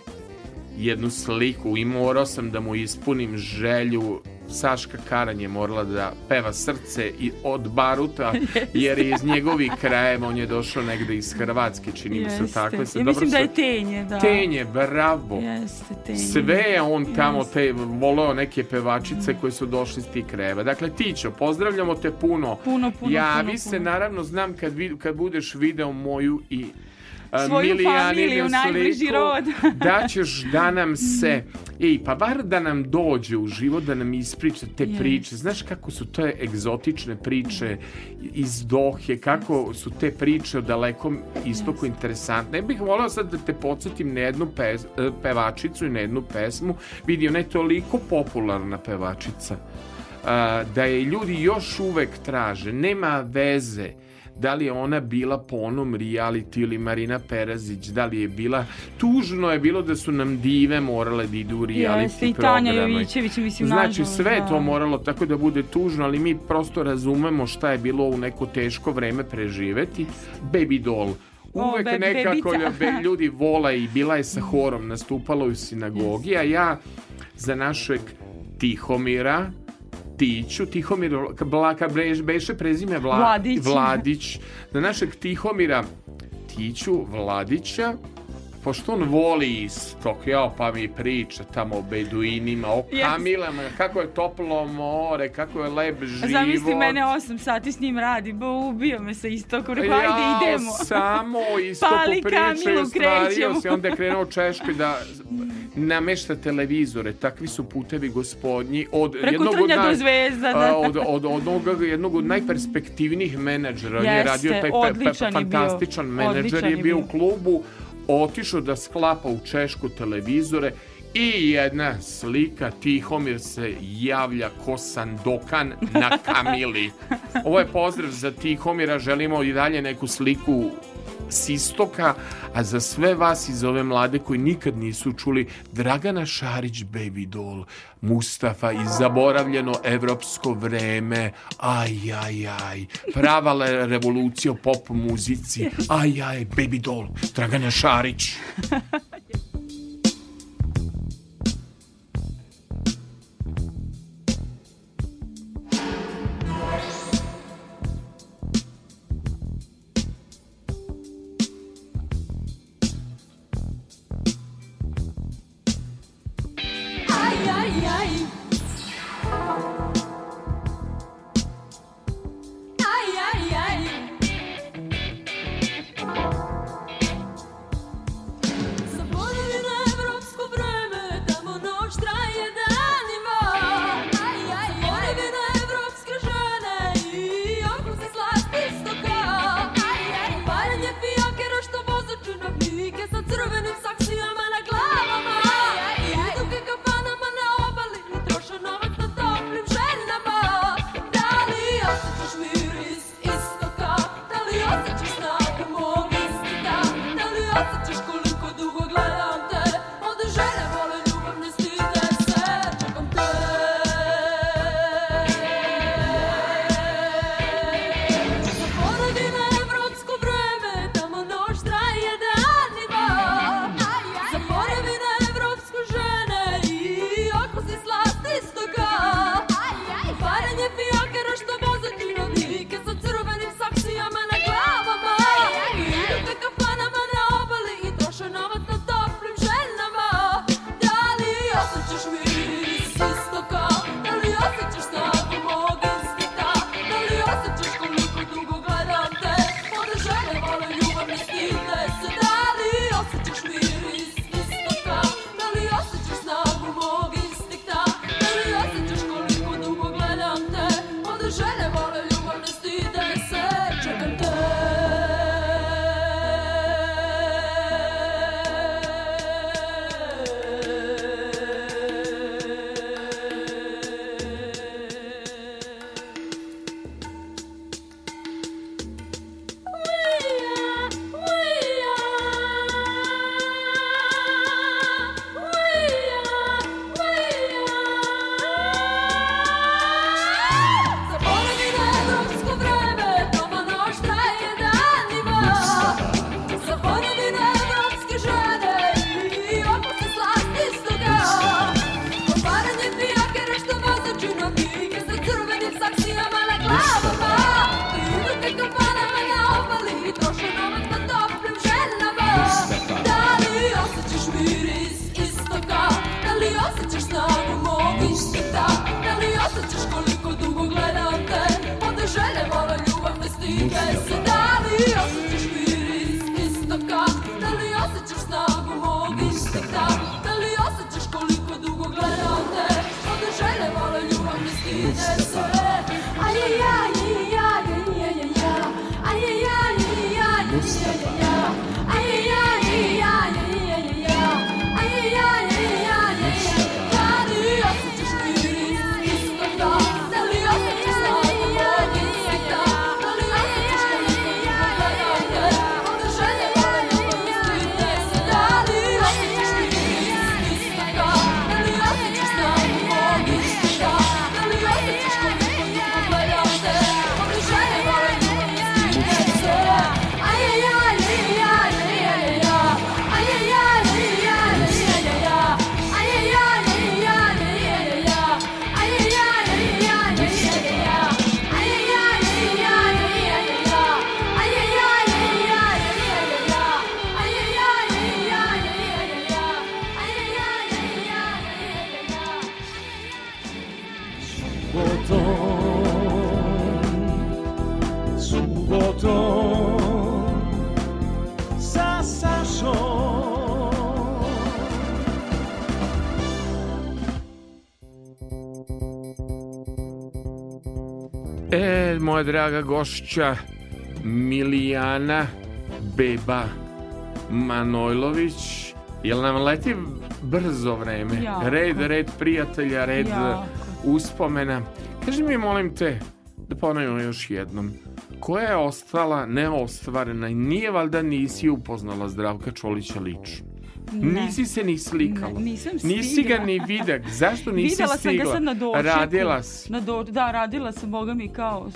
jednu sliku i morao sam da mu ispunim želju Saška Karan je morala da peva srce i od baruta, jer je iz njegovih krajeva, on je došao negde iz Hrvatske, čini mi se tako. Se Ja mislim da je tenje, da. Tenje, bravo. Jeste, tenje. Sve je on tamo Jeste. te voleo neke pevačice koje su došli iz tih krajeva. Dakle, Tićo, pozdravljamo te puno. Puno, puno, Javi puno, se, puno. naravno, znam kad, vid, kad budeš video moju i Svoju familiju, najbliži rod. da ćeš da nam se Ej, pa bar da nam dođe u život da nam ispriča te Yes. priče. Znaš kako su te egzotične priče iz Dohe, kako su te priče o dalekom istoku interesantne. Ja bih volao sad da te podsjetim na jednu pes, e, pevačicu i na jednu pesmu. Vidi, ona je toliko popularna pevačica da je ljudi još uvek traže. Nema veze da li je ona bila po onom reality ili Marina Perazić, da li je bila tužno je bilo da su nam dive morale da idu u reality Jeste, i Tanja. Jovićević, mislim, Znači sve da. to moralo tako da bude tužno, ali mi prosto razumemo šta je bilo u neko teško vreme preživeti. Baby doll. Uvek be- nekako ljubi- ljudi vola i bila je sa horom, nastupala u sinagogi, a ja za našeg Tihomira, Tiću, Tihomir, Blaka, beše prezime Vla, Vladić. Vladić, za našeg Tihomira Tiću Vladića, pošto on voli istok, jao, pa mi priča tamo o beduinima, o Yes. kamilama, kako je toplo more, kako je lep život. Zamisli mene 8 sati s njim radi, bo ubio me sa istokom, rekao ajde idemo. samo istoku Pali priča Kamilu, i ostvario krećemo. se, onda je krenuo Češkoj da namešta televizore, takvi su putevi gospodnji od Preko jednog od, trnja do naj- zvezda, da. od, od, od onog, jednog od najperspektivnijih menadžera. On je radio taj fantastičan menadžer, je bio. u klubu, otišao da sklapa u Češku televizore i jedna slika, Tihomir se javlja ko Sandokan na Kamili. Ovo je pozdrav za Tihomira, želimo i dalje neku sliku s istoka, a za sve vas iz ove mlade koji nikad nisu čuli Dragana Šarić Baby Doll, Mustafa i zaboravljeno evropsko vreme, aj, aj, aj, prava revolucija pop muzici, aj, aj, Baby Doll, Dragana Šarić. moja draga gošća Milijana Beba Manojlović, jel nam leti brzo vreme? Jako. Red, red prijatelja, red Jako. uspomena. Kaži mi, molim te, da ponovimo još jednom. Koja je ostala neostvarena i nije valjda nisi upoznala Zdravka Čolića lično? Ne. Nisi se ni slikala. Ne, nisam Nisi ga stigla. ni vidio. Zašto nisi Videla sam stigla? ga sad na dočeku. Radila si. Na do, da, radila sam, boga mi, kao...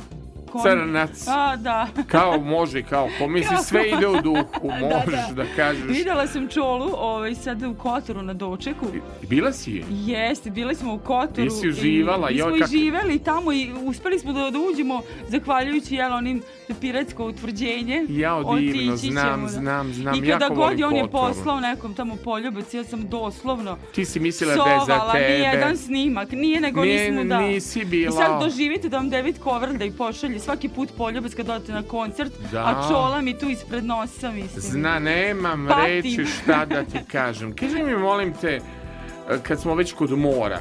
Crnac. A, da. Kao može, kao komisli sve ide u duhu, možeš da, kažeš. Videla sam Čolu ovaj, sad u Kotoru na dočeku. Bila si je? Jeste, bili smo u Kotoru. Ti si uživala, i, mi smo i živeli tamo i uspeli smo da, da uđemo, zahvaljujući jel, onim piratsko utvrđenje. Jao, divno, znam, da. znam, znam, I kada jako god je on je poslao nekom tamo poljubac, ja sam doslovno Ti si mislila da je za tebe. nijedan snimak, nije nego Nije- nismo da... nisi bila. I sad doživite da vam David Kovrda i pošalje svaki put poljubac kad odete na koncert, Da. a čola mi tu ispred nosa, mislim. Zna, nemam Patim. reći šta da ti kažem. Kaži mi, molim te, kad smo već kod mora,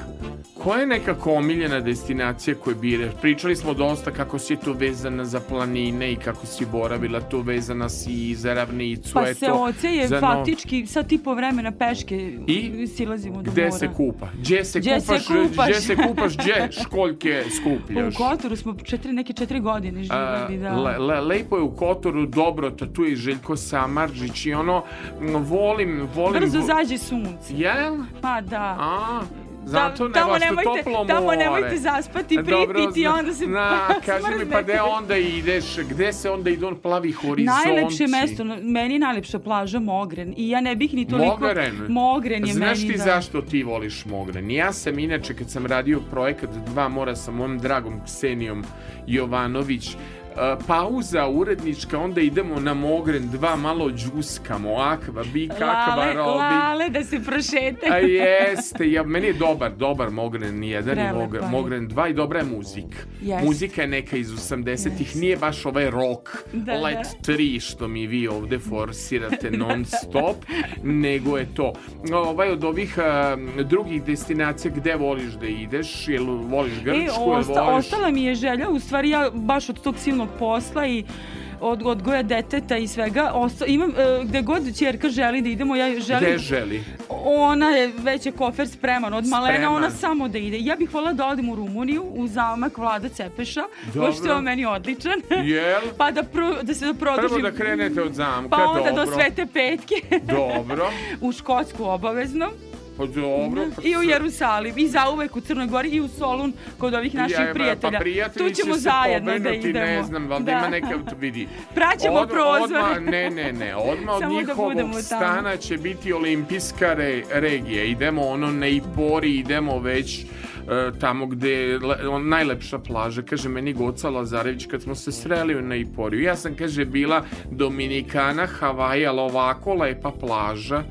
koja je nekako omiljena destinacija koju biraš? Pričali smo dosta kako si tu vezana za planine i kako si boravila tu vezana si i za ravnicu. Pa eto, se oce je za no- faktički sad tipo vremena peške I? silazimo do Gde mora. se kupa? Gdje se Gdje se kupaš? kupaš? Gdje se kupaš? Gdje školjke skupljaš? u Kotoru smo četiri, neke četiri godine živjeli, da. le, le- lepo je u Kotoru, dobro, tu je Željko Samarđić i ono, volim, volim... Brzo zađe sunce. Jel? Pa da. A, zato ne tamo baš nemojte, toplo more. tamo nemojte zaspati, Dobro, pripiti, zna- onda se Na, kaži mi, pa gde onda ideš? Gde se onda ide on plavi horizonti? Najlepše mesto, meni je najlepša plaža Mogren i ja ne bih ni toliko... Mogren? Mogren je Znaš meni, ti da. zašto ti voliš Mogren? Ja sam inače kad sam radio projekat Dva mora sa mojom dragom Ksenijom Jovanović e, pauza urednička, onda idemo na Mogren dva, malo džuskamo, akva, bi kakva robi. lale, da se prošete. A jeste, ja, meni je dobar, dobar Mogren 1 i Mogren, je. Mogren 2 i dobra je muzika. Jeste. Muzika je neka iz 80-ih, Jeste. nije baš ovaj rock, Da, let da. 3 što mi vi ovde forsirate non stop, nego je to. Ovaj od ovih a, drugih destinacija, gde voliš da ideš? Jel voliš Grčku? E, jel osta, voliš... ostala mi je želja, u stvari ja baš od tog silnog posla i od odgoja deteta i svega, osta, imam, e, gde god ćerka želi da idemo, ja želim... Gde želi? Ona je, već je kofer spreman od malena, Spreman. ona samo da ide. Ja bih voljela da odem u Rumuniju, u zamak Vlada Cepeša, Dobro. pošto je on meni odličan. Jel? pa da, pro, da se da Prvo produžim. da krenete od zamka, Pa onda dobro. do Svete petke, Dobro, u Škotsku obavezno. Pa dobro. pa I u Jerusalim, i zauvek u Crnoj Gori, i u Solun kod ovih naših Ja, prijatelja. Pa prijatelji tu ćemo će se zajedno da pobrinuti, idemo. ne znam, valjda Da. ima neka, vidi. Praćemo prozore. Odmah, ne, ne, ne, odmah od da njihovog tamo. stana će biti olimpijska re, regija. Idemo ono na Ipori, idemo već e, tamo gde je najlepša plaža. Kaže meni Goca Lazarević kad smo se sreli na Iporiju. Ja sam, kaže, bila Dominikana, Havaji, ali ovako lepa plaža.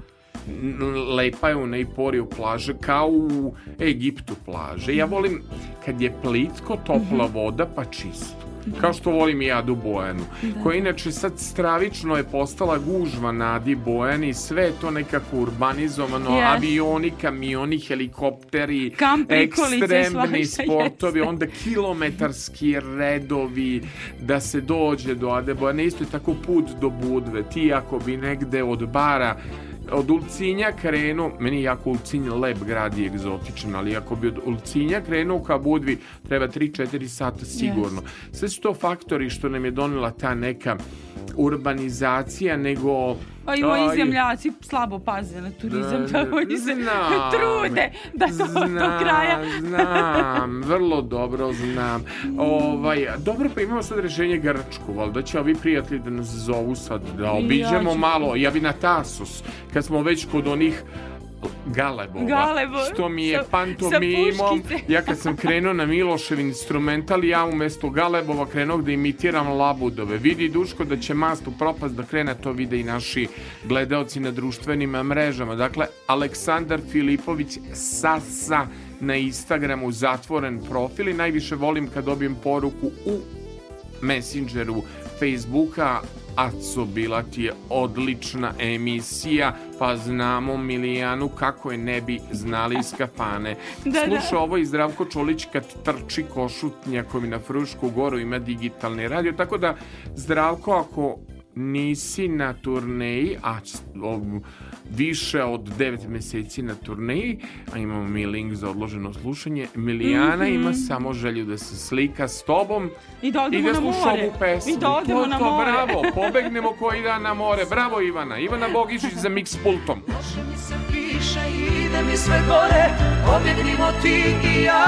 Lepa je u Neiporiju plaža kao u Egiptu plaže. Ja volim kad je plitko, topla voda pa čisto. Kao što volim i Adu Bojanu. Koja inače sad stravično je postala gužva na Adi Bojani. Sve je to nekako urbanizovano. Yes. Avioni, kamioni, helikopteri, Kamp prikolice, ekstremni sportovi, jeste. onda kilometarski redovi da se dođe do Ade Bojane. Isto je tako put do Budve. Ti ako bi negde od bara od Ulcinja krenuo, meni je jako Ulcinj lep grad i egzotičan, ali ako bi od Ulcinja krenuo ka Budvi, treba 3-4 sata sigurno. Sve su to faktori što nam je donela ta neka urbanizacija, nego... Pa i moji zemljaci slabo paze na turizam, Da, tako oni se znam. trude da to do kraja. Znam, vrlo dobro znam. Ovaj, dobro, pa imamo sad rešenje Grčku, valjda će ovi prijatelji da nas zovu sad, da obiđemo ću. malo, ja bi na Tasos, kad smo već kod onih Galebova, Galebo, što mi je sa- sa pantomimom, puškice. ja kad sam krenuo na Milošev instrumental, ja umesto Galebova krenuo da imitiram labudove. Vidi Duško da će mast u propast da krene, to vide i naši gledaoci na društvenim mrežama. Dakle, Aleksandar Filipović Sasa na Instagramu zatvoren profil i najviše volim kad dobijem poruku u Messengeru Facebooka Aco, bila ti je odlična emisija, pa znamo Milijanu kako je ne bi znali iz kafane. Da, da. Sluša ovo i Zdravko Čolić kad trči košutnjakovi na Frušku goru ima digitalni radio, tako da Zdravko ako nisi na turneji, a više od 9 meseci na turneji, a imamo mi link za odloženo slušanje, Milijana Mhm. ima samo želju da se slika s tobom I da odemo i da na sluša more. ovu pesmu. I da odemo to, na to, more. Bravo, pobegnemo koji dan na more. Bravo Ivana. Ivana Bogišić za mix pultom. mi se piše i ide mi sve gore Pobjegnimo ti i ja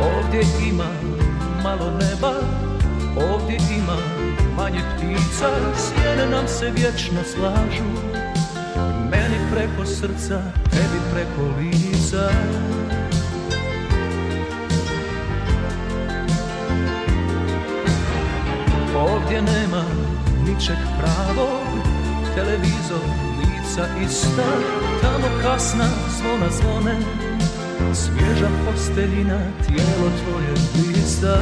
Ovdje ima malo neba, ovdje ima manje ptica, sjene nam se vječno slažu, meni preko srca, tebi preko lica. Ovdje nema ničeg pravog, televizor, lica ista, tamo kasna zvona zvone, Svježa posteljina, tijelo tvoje blista.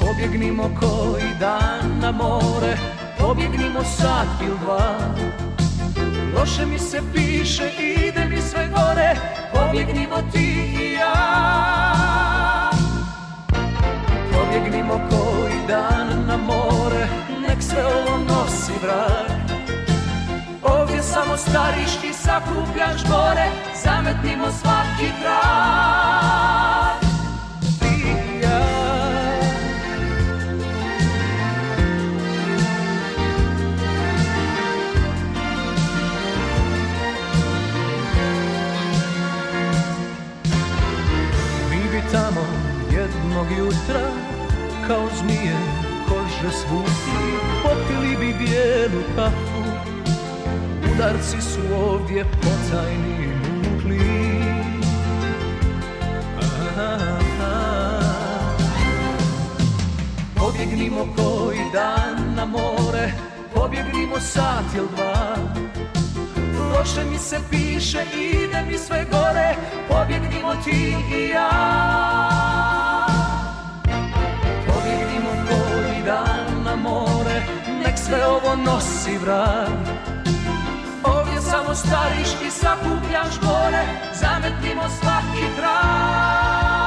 Pobjegnimo koji dan na more Pobjegnimo sat ili dva. Loše mi se piše, ide mi sve gore Pobjegnimo ti i ja. Pobjegnimo koji dan na more Nek sve ovo nosi vrag Samo stariš i sakupljaš gore Zametnimo svaki bi tamo jednog jutra Kao zmije kože svuti Popili bi bijelu kafu Udarci su ovdje potajni mukli. Pobjegnimo koji dan na more Pobjegnimo sat ili dva. Loše mi se piše, ide mi sve gore Pobjegnimo ti i ja. Pobjegnimo koji dan na more Nek sve ovo nosi Ovdje samo stariš i sakupljaš gore Zametnimo svaki trag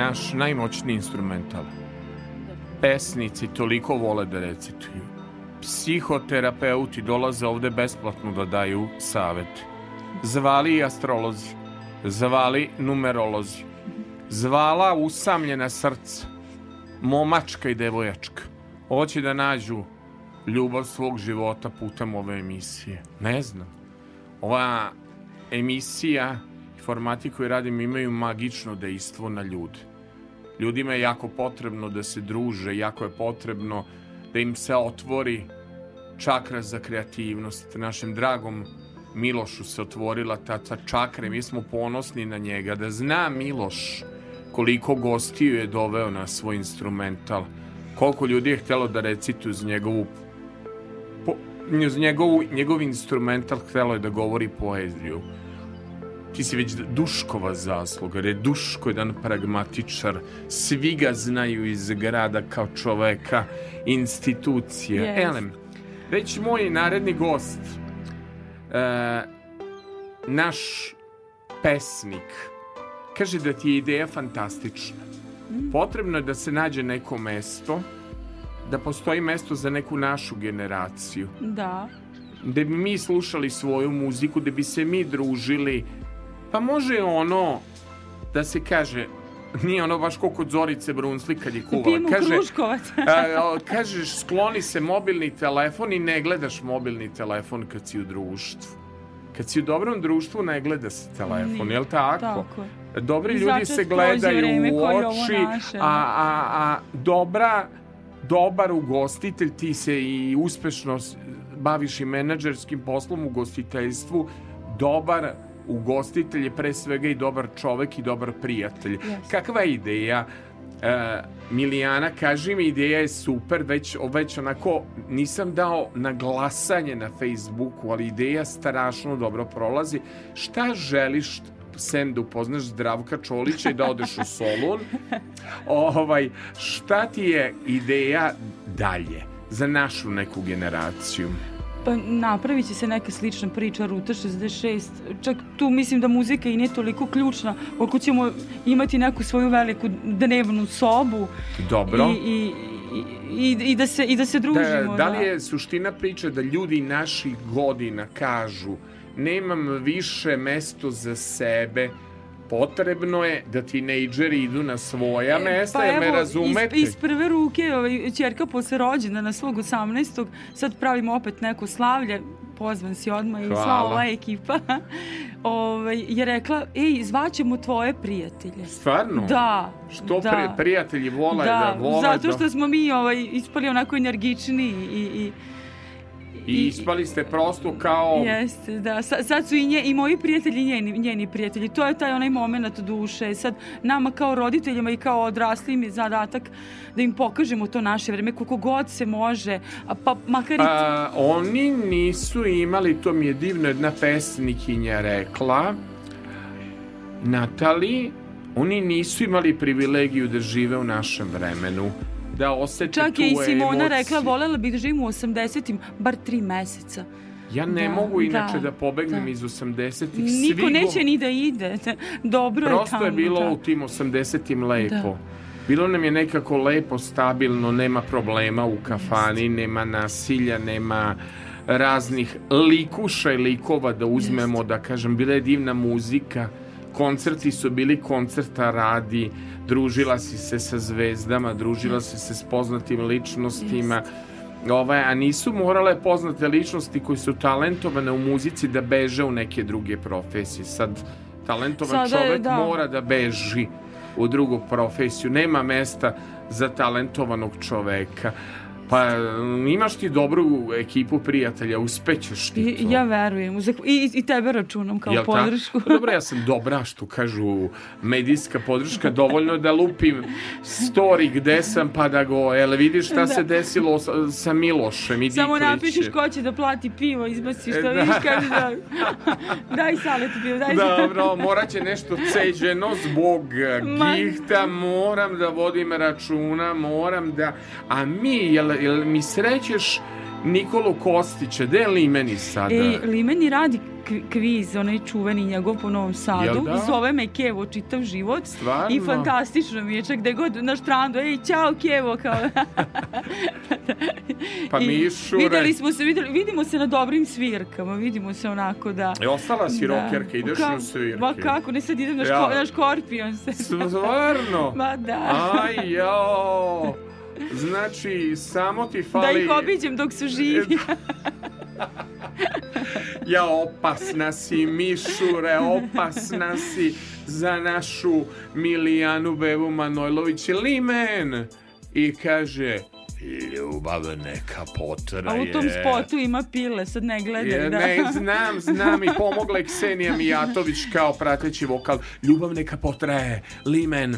Naš najmoćniji instrumental. Pesnici toliko vole da recituju. Psihoterapeuti dolaze ovde besplatno da daju savete. Zvali i astrolozi. Zvali numerolozi. Zvala usamljena srca. Momačka i devojačka. Hoće da nađu ljubav svog života putem ove emisije. Ne znam. Ova emisija formati koji radim imaju magično dejstvo na ljude. Ljudima je jako potrebno da se druže, jako je potrebno da im se otvori čakra za kreativnost. Našem dragom Milošu se otvorila ta, ta čakra i mi smo ponosni na njega. Da zna Miloš koliko gostiju je doveo na svoj instrumental, koliko ljudi je htjelo da recituju uz njegovu po, uz njegovu, njegov instrumental htjelo je da govori poeziju ti si već Duškova zasluga, jer je Duško jedan pragmatičar, svi ga znaju iz grada kao čoveka, institucije. Jest. Elem, već moj naredni gost, e, naš pesnik kaže da ti je ideja fantastična. Potrebno je da se nađe neko mesto, da postoji mesto za neku našu generaciju. Da. Da bi mi slušali svoju muziku, da bi se mi družili. Pa može ono da se kaže, nije ono baš kao kod Zorice Brunsli kad je kuvala. Kaže, kruškovac. a, kažeš skloni se mobilni telefon i ne gledaš mobilni telefon kad si u društvu. Kad si u dobrom društvu ne gleda se telefon, Nije. jel tako? Tako. Dobri I ljudi se gledaju u oči, a, a, a dobra, dobar ugostitelj, ti se i uspešno baviš i menadžerskim poslom u gostiteljstvu, dobar ugostitelj je pre svega i dobar čovek i dobar prijatelj. Kakva je ideja? E, Milijana, kaži mi, ideja je super, već, već onako nisam dao na glasanje na Facebooku, ali ideja strašno dobro prolazi. Šta želiš sem da upoznaš Zdravka Čolića i da odeš u Solun? ovaj, šta ti je ideja dalje za našu neku generaciju? Pa napravit će se neka slična priča Ruta 66. Čak tu mislim da muzika i nije toliko ključna, koliko ćemo imati neku svoju veliku dnevnu sobu Dobro. i, i, i, i, da, se, i da se družimo. Da, da li je suština priče da ljudi naših godina kažu nemam više mesto za sebe, potrebno je da tinejdžeri idu na svoja mesta, pa jel me razumete? Iz, iz prve ruke, ovaj, čerka posle rođena na svog 18. Sad pravimo opet neko slavlje, pozvan si odmah i sva ova ekipa, ovaj, je rekla, ej, zvaćemo tvoje prijatelje. Stvarno? Da. Što da. pri, prijatelji vole da, Da, vole zato da- što smo mi ovaj, ispali onako energični i, i I ispali ste prosto kao... Jeste, da. Sa, sad su i, nje, i moji prijatelji i njeni, njeni prijatelji. To je taj onaj moment duše. Sad nama kao roditeljima i kao odraslim je zadatak da im pokažemo to naše vreme koliko god se može. Pa makar i... A, oni nisu imali, to mi je divno, jedna pesnikinja rekla, Natali, oni nisu imali privilegiju da žive u našem vremenu, da osete Čak tu je i Simona emociju. rekla, volela bih da živim u 80-im, bar tri meseca. Ja ne Da, mogu inače da, da, pobegnem da. iz 80-ih. Niko Svi neće go- ni da ide. Dobro je Prosto tamo. je bilo da. u tim 80-im lepo. Da. Bilo nam je nekako lepo, stabilno, nema problema u kafani, nema nasilja, nema raznih likuša i likova da uzmemo, da kažem, bila je divna muzika, koncerti su bili koncerta radi, družila si se sa zvezdama, družila si se s poznatim ličnostima, Ovaj, a nisu morale poznate ličnosti koji su talentovane u muzici da beže u neke druge profesije. Sad, talentovan Sada je, čovek da. mora da beži u drugu profesiju. Nema mesta za talentovanog čoveka. Pa imaš ti dobru ekipu prijatelja, uspećeš ti I, to. ja verujem. I, I tebe računam kao Jel ta- podršku. Pa Dobro, ja sam dobra, što kažu medijska podrška, dovoljno da lupim story gde sam pa da go, jel vidiš šta Da. se desilo sa, sa Milošem i Samo Diklić? napišeš ko će da plati pivo, izbaciš E, to, da. vidiš kaže da... Daj salet pivo, daj salet. Dobro, morat će nešto ceđeno zbog gihta, moram da vodim računa, moram da... A mi, jel, jel mi srećeš Nikolu Kostića, gde je li meni sada? Ej, Limeni radi kviz, onaj čuveni njegov po Novom Sadu. Da? Zove me Kevo čitav život. Stvarno? I fantastično mi je, čak gde god na štrandu, ej, ćao Kevo, kao... Pa I Mišure. Videli smo se, videli, vidimo se na dobrim svirkama, vidimo se onako da... E, ostala si Da. rokerka, ideš Ka- na svirke. Ma kako, ne sad idem na, Ja. ško, na škorpion se. Stvarno? Ma da. Aj, jao. Znači, samo ti Da fali... ih obiđem dok su živi. Ja, opasna si, Mišure, opasna si za našu Milijanu Bevu Manojlović Limen. I kaže, ljubav neka potraje. A u tom spotu ima pile, sad ne gledaj. Je, da. ne, znam, znam i pomogla je Ksenija Mijatović kao prateći vokal. Ljubav neka potraje, Limen.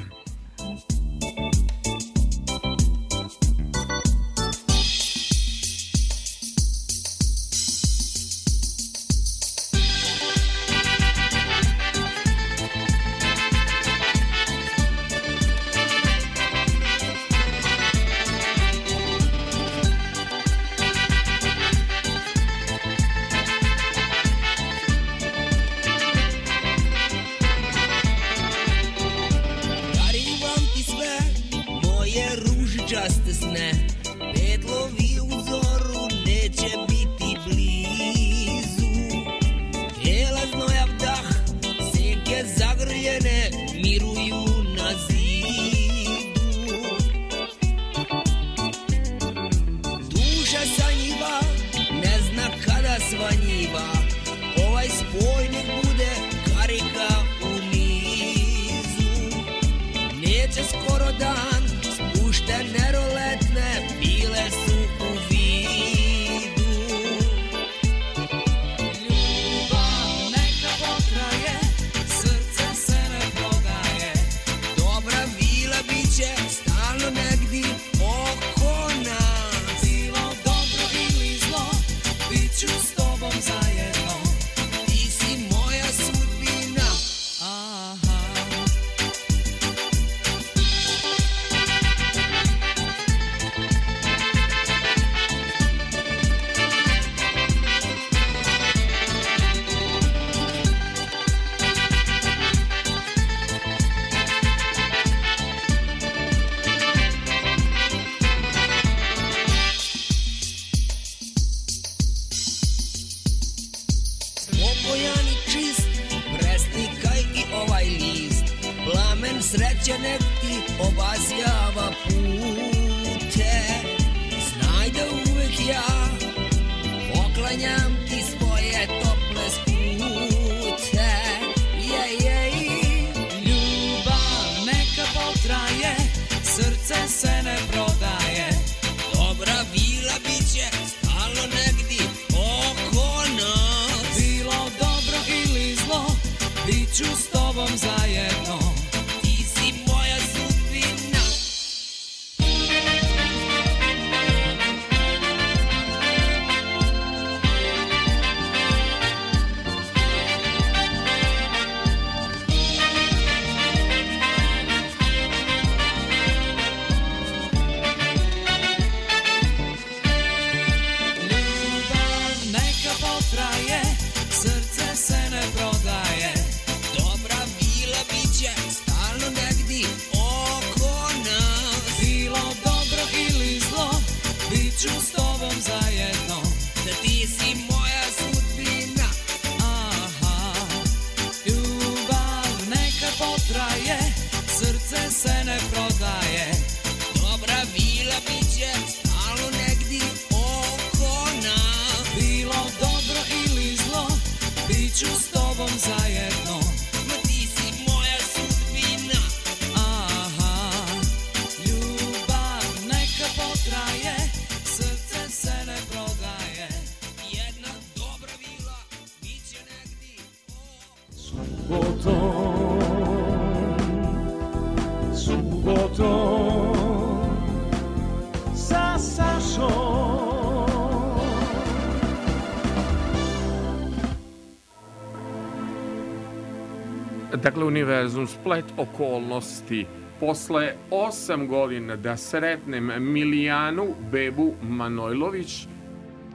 Dakle, univerzum, splet okolnosti. Posle osam godina da sretnem Milijanu Bebu Manojlović,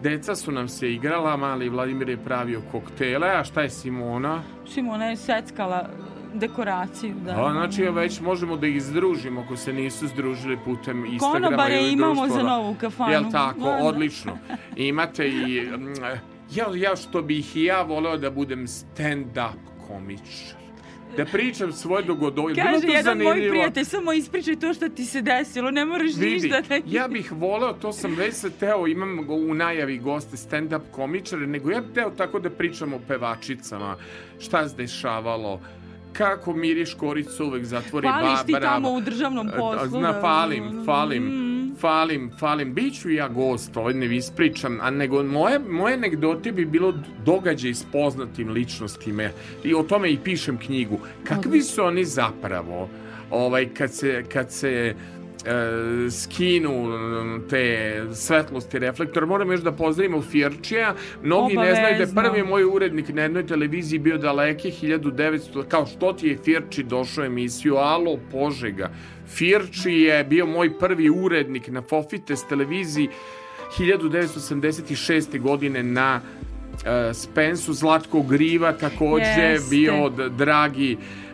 deca su nam se igrala, mali Vladimir je pravio koktele, a šta je Simona? Simona je seckala dekoraciju. Da. A, znači, već možemo da ih združimo ako se nisu združili putem Instagrama Konobare ili imamo društva. za novu kafanu. Jel tako? Da, da. Odlično. Imate i... mm, Ja, ja što bih i ja voleo da budem stand-up komičar. Da pričam svoje dogodovine. Bilo Kaže to jedan moj zanimljivo. prijatelj, samo ispričaj to što ti se desilo, ne moraš Vidi, ništa da... ja bih voleo, to sam već se teo, imam u najavi goste stand-up komičare, nego ja bih teo tako da pričam o pevačicama, šta se dešavalo, kako miriš koricu uvek zatvori Pališ ti Barbara. tamo u državnom poslu. Na, da. falim, falim, Mm. Falim, falim. Biću ja gost, ovaj ne ispričam, a nego moje, moje anegdote bi bilo događaj s poznatim ličnostima i o tome i pišem knjigu. Kakvi su oni zapravo? Ovaj, kad se, kad se e, skinu te svetlosti reflektora. Moram još da pozdravimo Firčija. Mnogi ne znaju da je Obavezno. prvi moj urednik na jednoj televiziji bio daleke 1900, kao što ti je Firči došao emisiju Alo Požega. Firči je bio moj prvi urednik na Fofites televiziji 1986. godine na uh, Spensu Zlatko Griva takođe Jeste. bio dragi mm, e,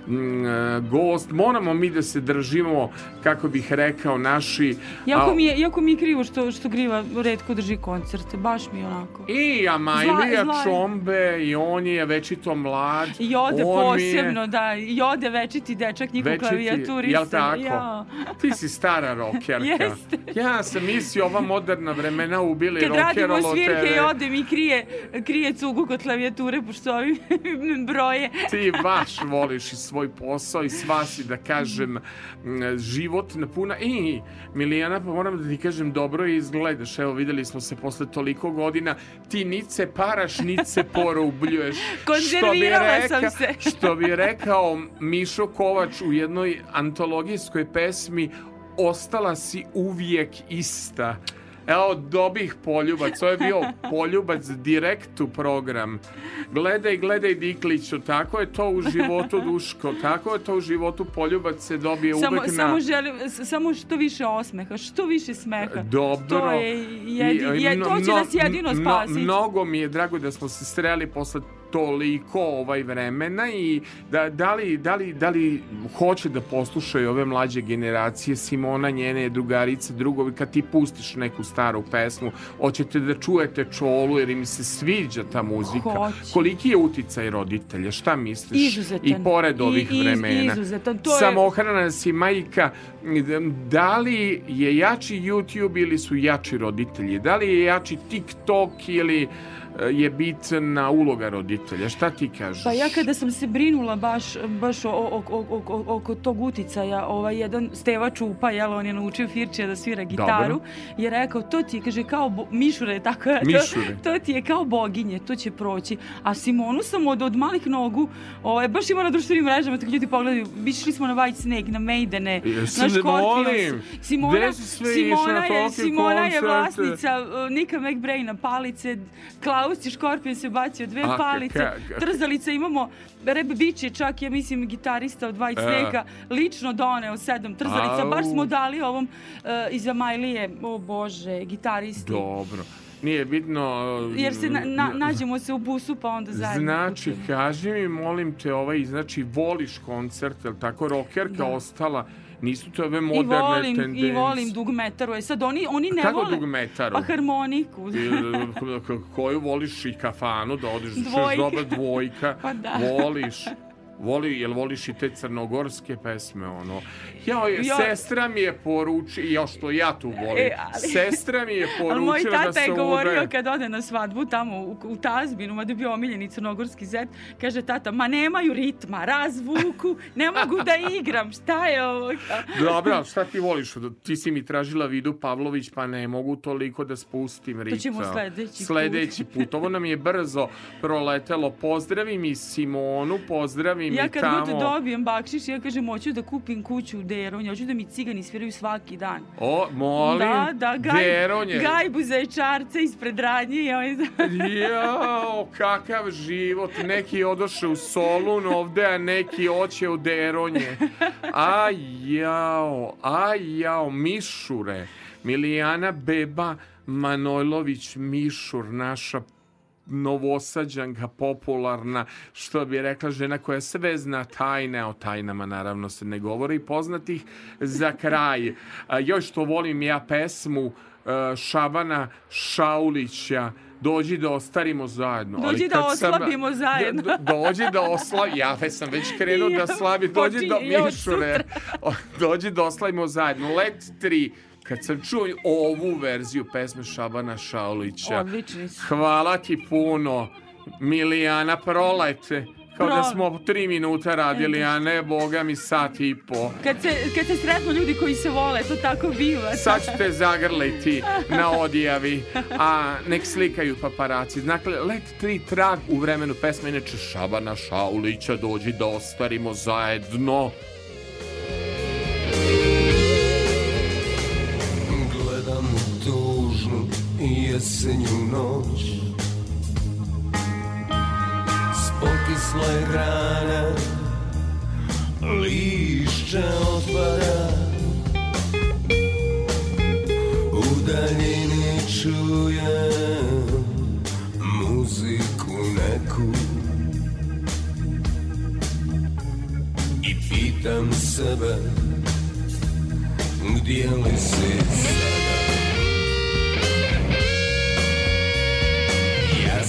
gost. Moramo mi da se držimo, kako bih rekao, naši... Jako a, mi je, jako mi je krivo što, što Griva redko drži koncerte, baš mi je onako. I Amajlija Čombe, i on je večito mlad. I ode mi je posebno, da, i ode večiti dečak, njihov večiti- klavijaturista. Jel tako? Ja. Ti si stara rokerka. Jeste. Ja sam mislio ova moderna vremena ubili Kad radimo rokerolo svirke tebe. i odem i krije, krije cugu kod klavijature, pošto ovi broje. ti baš voliš i svoj posao i sva si, da kažem, život napuna. I, Milijana, pa moram da ti kažem, dobro izgledaš. Evo, videli smo se posle toliko godina. Ti nice paraš, nice porubljuješ. Konzervirala sam se. Što bi rekao Mišo Kovač u jednoj antologijskoj pesmi ostala si uvijek ista. Evo, dobih poljubac. Ovo je bio poljubac direkt u program. Gledaj, gledaj Dikliću, tako je to u životu Duško, tako je to u životu poljubac se dobije Samo, uvek samo na... želim, samo što više osmeha, što više smeha. Dobro. To je jedi- je- to će nas jedino spasiti. mnogo mi je drago da smo se sreli posle toliko ovaj vremena i da, da, li, da, li, da li hoće da poslušaju ove mlađe generacije Simona, njene drugarice, drugovi, kad ti pustiš neku staru pesmu, hoćete da čujete čolu jer im se sviđa ta muzika. Hoće. Koliki je uticaj roditelja? Šta misliš? Izuzetan. I pored I- ovih iz- vremena. izuzetan. To je- Samohrana si majka. Da li je jači YouTube ili su jači roditelji? Da li je jači TikTok ili je bitna uloga roditelja? Šta ti kažeš? Pa ja kada sam se brinula baš, baš o, o, o, oko tog uticaja, ovaj jedan Steva Čupa, jel, on je naučio Firčija da svira gitaru, je rekao, to ti je, kaže, kao bo, Mišure, tako je, to, Mišure. to ti je kao boginje, to će proći. A Simonu sam od, od malih nogu, ovaj, baš ima na društvenim mrežama, tako ljudi pogledaju, išli smo na White Snake, na Maidene, na Scorpions. molim. Simona, Simona, je, Simona je vlasnica uh, Nika McBraina palice, Klaus je Škorpion se bacio dve A, palice, ka- ka- trzalica imamo, Reb Bić je čak, ja mislim, gitarista od White E. Snake-a, lično doneo sedam trzalica, Au. baš smo dali ovom uh, iz Amajlije, o bože, gitaristi. Dobro. Nije bitno... e, Jer se na, na, nađemo se u busu, pa onda zajedno. Znači, kaži mi, molim te, ovaj, znači, voliš koncert, jel tako, rokerka Da. ostala, nisu to ove I moderne volim, tendencije. i volim dugmetaru. E sad oni, oni ne Kako vole... dugmetaru? Pa harmoniku. I, k- koju voliš i kafanu, da odeš da Dvojka. dobra dvojka, Pa da. voliš, voli, jel voliš i te crnogorske pesme, ono, ja, Ja- sestra mi je poručila, ja što ja tu volim, E, ali- sestra mi je moj poručila da tata je se govorio udaje. kad ode na svadbu tamo u, u Tazbinu, mada je bio omiljeni crnogorski zet, kaže tata, ma nemaju ritma, razvuku, ne mogu da igram, šta je ovo? Dobro, ali šta ti voliš? Ti si mi tražila Vidu Pavlović, pa ne mogu toliko da spustim ritam. ćemo sledeći put. Sledeći put. Ovo nam je brzo proletelo. Pozdravim i Simonu, pozdravim Ja i kad tamo. god dobijem bakšiš, ja kažem, hoću da kupim kuću u Deronju, hoću da mi cigani sviraju svaki dan. O, molim, da, da, gaj, Deronje. gajbu zajčarca ispred radnje i ovaj... Jao, kakav život. Neki odoše u Solun ovde, a neki oće u Deronje. A jao, a jao, Mišure. Milijana Beba Manojlović Mišur, naša novosađanka popularna, što bi rekla žena koja sve zna tajne, o tajnama naravno se ne govori, poznatih za kraj. Još što volim ja pesmu e, Šabana Šaulića, Dođi da ostarimo zajedno. Dođi da kad sam- oslabimo zajedno. Do- dođi da oslavimo. Ja već sam već krenuo da Ja, slavim. Dođi do Mišure. Dođi da oslavimo zajedno. Let 3. Kad sam čuo ovu verziju pesme Šabana Šaulića. Odlični su. Hvala ti puno. Milijana prolete. Kao da Prole- smo tri minuta radili, a ne, boga mi, sat i po. Kad se, kad se sretnu ljudi koji se vole, to tako biva. Sad ću te zagrliti na odjavi, a nek slikaju paparaci. Dakle, Let 3 trag u vremenu pesme, inače Šabana Šaulića, dođi da ostarimo zajedno. Jesenju noć. S pokisle grane Lišće otvara U daljini čujem Muziku neku. Sebe Gdje li si sada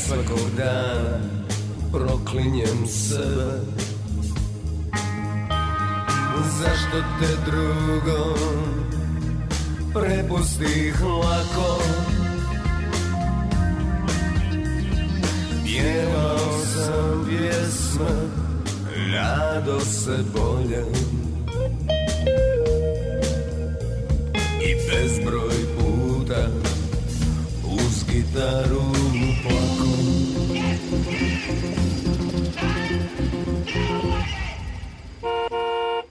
svakog dana proklinjem sebe Zašto te drugo prepustih lako? Pjevao sam pjesme Nado se bolje I bezbroj puta Uz gitaru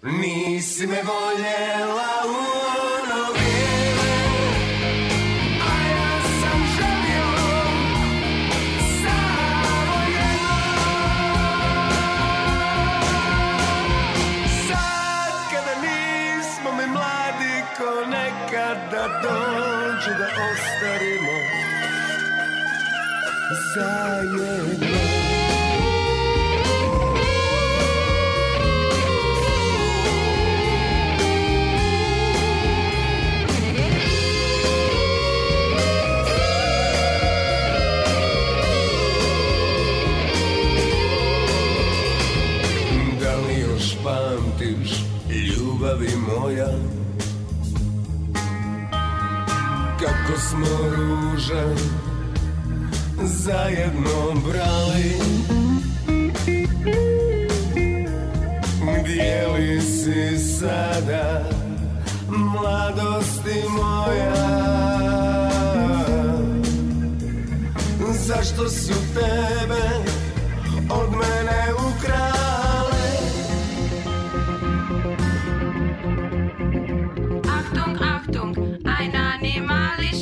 Nisi me voljela u ono vrijeme A ja sam želio samo jedno. Sad kada nismo mi mladi ko nekada dođe da ostarimo zajedno moja. Kako smo ruže zajedno brali. Gdje li si sada mladosti moja. Zašto su tebe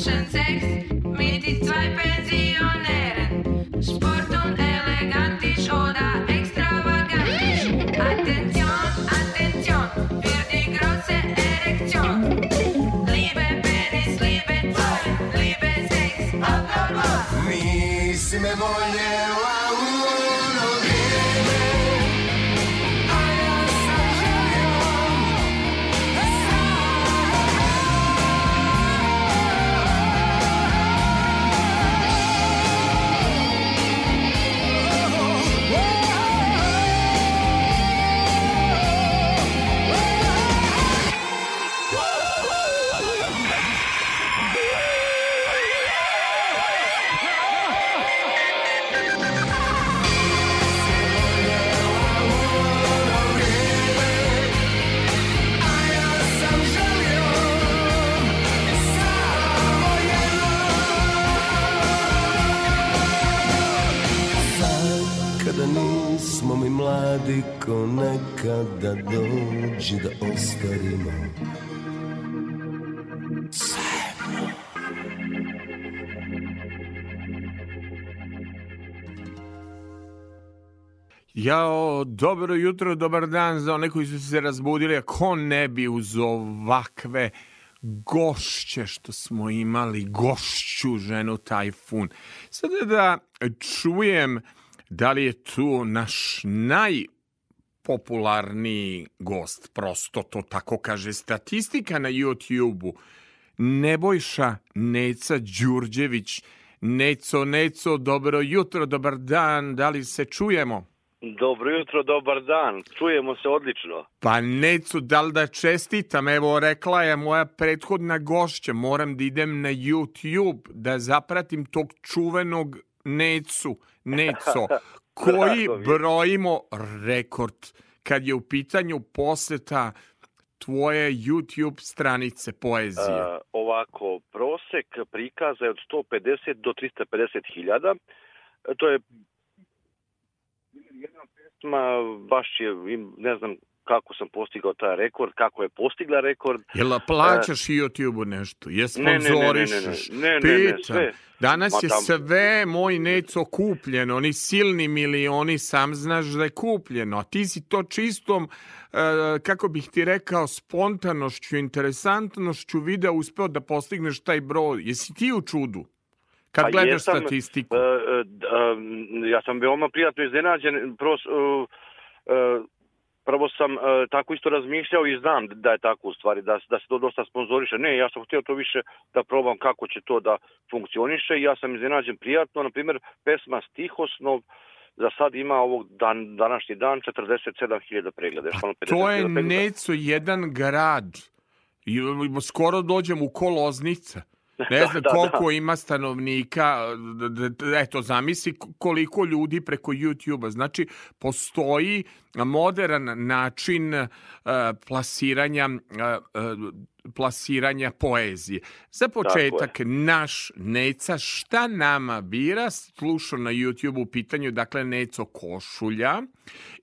animalischen Sex mit die zwei Pensionären. Sport und elegantisch oder extravagantisch. Attention, Attention, für die große Erektion. Liebe Penis, liebe Zoll, liebe Sex, ab, ab. Nisi me voljela nekada dođi da ostarimo Jao, dobro jutro, dobar dan za one koji su se razbudili, a ko ne bi uz ovakve gošće što smo imali, gošću ženu Tajfun. Sada da čujem da li je tu naš najpopularniji gost, prosto to tako kaže statistika na YouTube-u, Nebojša Neca Đurđević. Neco, Neco, dobro jutro, dobar dan, da li se čujemo? Dobro jutro, dobar dan. Čujemo se odlično. Pa Necu, da li da čestitam? Evo, rekla je moja prethodna gošća, moram da idem na YouTube da zapratim tog čuvenog Necu, Neco, koji brojimo rekord kad je u pitanju poseta tvoje YouTube stranice poezije. E, ovako, prosek prikaza je od 150 do 350 hiljada. E, To je jedna pesma, baš je, ne znam kako sam postigao taj rekord, kako je postigla rekord. Jel plaćaš YouTube-u nešto? Je E, Ne, ne, ne, ne, ne, sponzorišeš? ne, ne, ne, ne, sve. Danas Ma je tam- sve, moj neco, kupljeno. Oni silni milioni, sam znaš da je kupljeno. A ti si to čistom, e, kako bih ti rekao, spontanošću, interesantnošću videa uspeo da postigneš taj broj. Jesi ti u čudu? Kad Pa gledaš jesam, statistiku. e, e, d- e, ja sam veoma prijatno iznenađen. Pros, e, e, prvo sam e, tako isto razmišljao i znam da je tako u stvari, da, da se to dosta sponzoriše. Ne, ja sam htio to više da probam kako će to da funkcioniše i ja sam iznenađen prijatno. Na primjer, pesma Stihosnov za sad ima ovog dan, današnji dan 47.000 pregleda. 50.000 To je neco jedan grad. I skoro dođem u koloznica. Ne Da, znam da, koliko da. ima stanovnika, eto, zamisli koliko ljudi preko YouTube-a. Znači, postoji modern način uh, plasiranja uh, plasiranja poezije. Za početak, naš Neca šta nama bira, slušao na YouTube u pitanju, dakle, Neco Košulja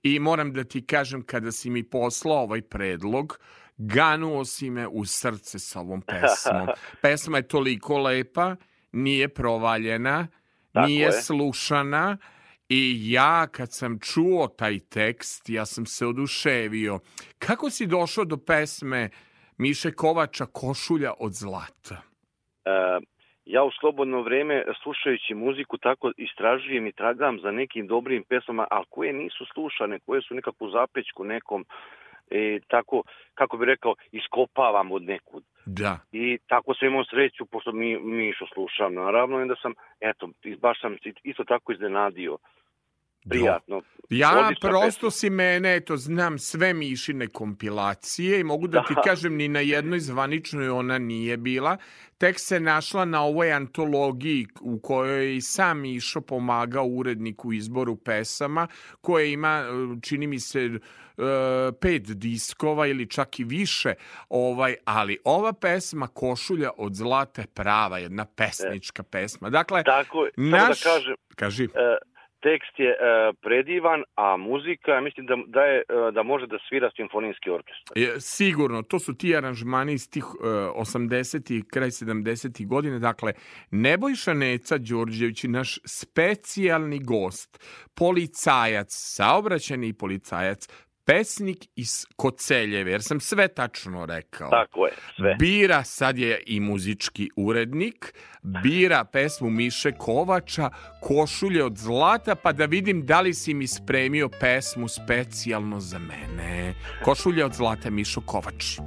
i moram da ti kažem, kada si mi poslao ovaj predlog, ganuo si me u srce sa ovom pesmom. Pesma je toliko lepa, nije provaljena, Tako nije je. slušana i ja kad sam čuo taj tekst, ja sam se oduševio. Kako si došao do pesme Miše Kovača Košulja od zlata? E, ja u slobodno vreme slušajući muziku tako istražujem i tragam za nekim dobrim pesmama, ali koje nisu slušane, koje su nekako u zapećku nekom e, tako, kako bi rekao, iskopavam od nekud. Da. I tako sam imao sreću, pošto mi Mišo slušam, naravno, i onda sam, eto, baš sam isto tako iznenadio. Prijatno. Ja Odlična prosto si mene, eto, znam sve Mišine kompilacije i mogu da ti Da. kažem ni na jednoj zvaničnoj ona nije bila. Tek se našla na ovoj antologiji u kojoj je i sam Mišo pomagao uredniku izboru pesama, koje ima, e, čini mi se, e, pet diskova ili čak i više, ovaj, ali ova pesma Košulja od zlata je prava, jedna pesnička pesma. Dakle, Tako, naš... da kažem, Kaži. e, tekst je e, predivan, a muzika, mislim da, da, je, e, da može da svira simfonijski orkestar. Je, sigurno, to su ti aranžmani iz tih uh, 80. i kraj 70. godine. Dakle, Nebojša Neca Đorđević, naš specijalni gost, policajac, saobraćeni policajac, pesnik iz Koceljeve, jer sam sve tačno rekao. Tako je, sve. Bira, sad je i muzički urednik, bira pesmu Miše Kovača, košulje od zlata, pa da vidim da li si mi spremio pesmu specijalno za mene. Košulje od zlata, Mišo Kovač.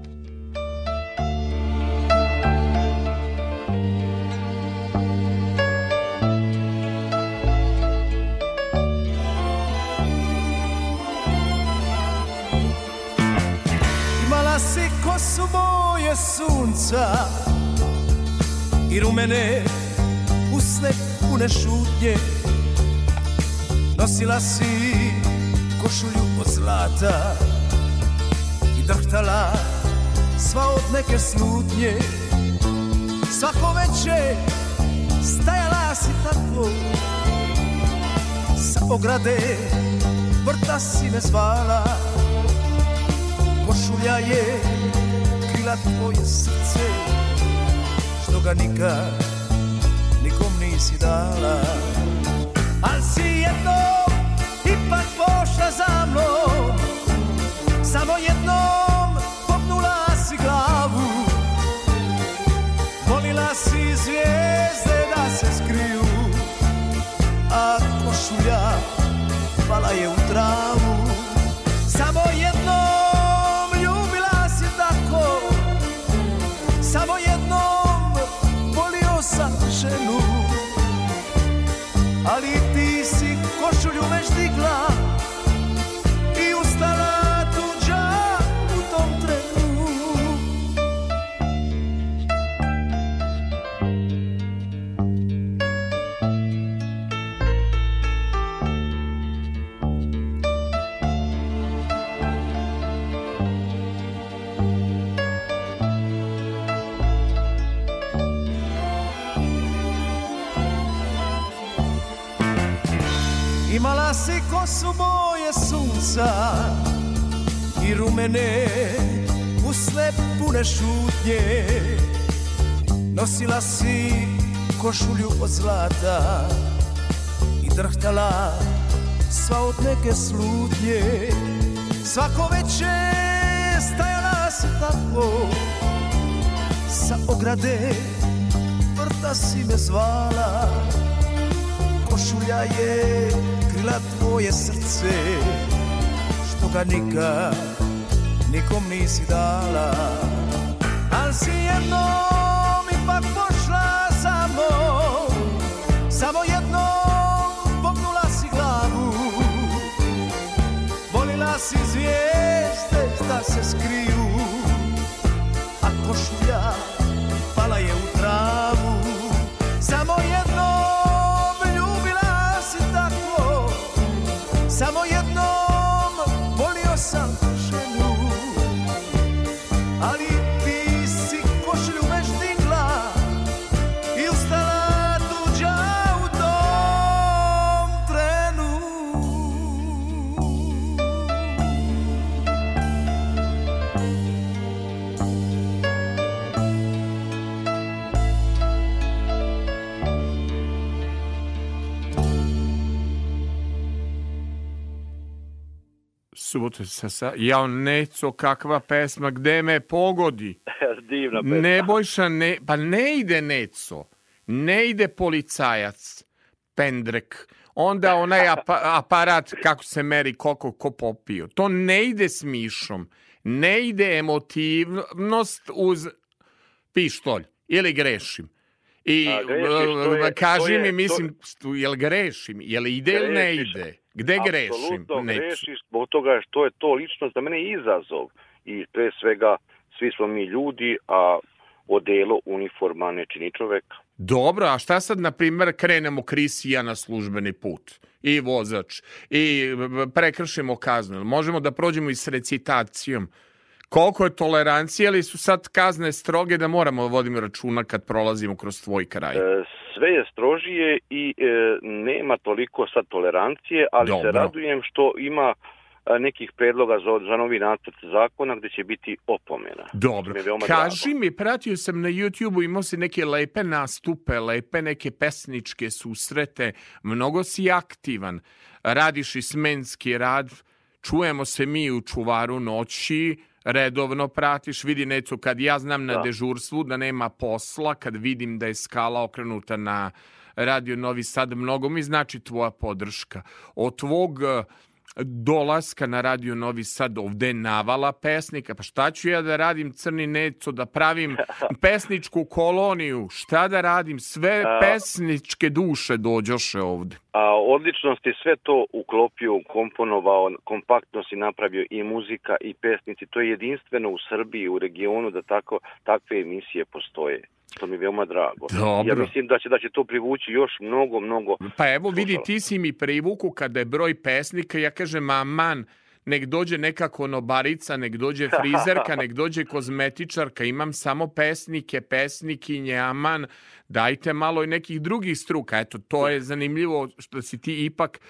Sunca I rumene usne pune šutnje. Nosila si košulju od zlata I drhtala sva od neke slutnje Svako veče stajala si tako Sa ograde vrta si me zvala. Košulja je krila tvoje srce Što ga nikad nikom nisi dala. Al si jednom ipak pošla za mnom Samo jednom pognula si glavu. Volila si zvijezde da se skriju A košulja Ali ti si košulju već digla I rumene usne pune šutnje. Nosila si košulju od zlata I drhtala sva od neke slutnje. Svako veče stajala si tako Sa ograde vrta si me zvala. Košulja je krila tvoje srce toga nikad nikom nisi dala. Al si jednom ipak pošla sa mnom Samo jednom pognula si glavu. Volila si zvijezde da se skriju Subote sa sa... Jao, Neco, kakva pesma, gde me pogodi? Divna pesma. Nebojša, ne, pa ne ide Neco, ne ide policajac, pendrek, onda onaj apa- aparat kako se meri koliko ko popio. To ne ide s mišom, ne ide emotivnost uz pištolj, ili grešim. I A, grešiš, je- kaži je- mi, mislim, stu- jel grešim, jel ide ili ne ide? Gde grešim? Apsolutno grešiš zbog toga što je to lično za mene izazov. I pre svega, svi smo mi ljudi, a odelo, uniforma ne čini čoveka. Dobro, a šta sad, na primjer, krenemo Kris i ja na službeni put? I vozač. I prekršimo kaznu. Možemo da prođemo i s recitacijom. Koliko je tolerancije, ali su sad kazne stroge da moramo da vodimo računa kad prolazimo kroz tvoj kraj? E, sve je strožije i e, nema toliko sad tolerancije, ali se Dobro. radujem što ima a, nekih predloga za, za novi nacrt zakona gde će biti opomena. Dobro. Mi Kaži mi, pratio sam na YouTube-u, imao si neke lepe nastupe, lepe neke pesničke susrete, mnogo si aktivan, radiš i smenski rad, čujemo se mi u čuvaru noći, redovno pratiš, vidi Necu, kad ja znam na Da. dežurstvu da nema posla, kad vidim da je skala okrenuta na Radio Novi Sad, mnogo mi znači tvoja podrška. Od tvog dolaska na Radio Novi Sad ovde je navala pesnika, pa šta ću ja da radim crni neco, da pravim pesničku koloniju, šta da radim, sve pesničke duše dođoše ovde. A odlično si sve to uklopio, komponovao, kompaktno si napravio i muzika i pesnici. To je jedinstveno u Srbiji, u regionu da tako takve emisije postoje. To mi je veoma drago. Dobro. Ja mislim da će da će to privući još mnogo, mnogo. Pa evo vidi, ti si mi privuku kada je broj pesnika, ja kažem, aman, nek dođe neka konobarica, nek dođe frizerka, nek dođe kozmetičarka, imam samo pesnike, pesnikinje, aman, dajte malo i nekih drugih struka. Eto, to je zanimljivo što si ti ipak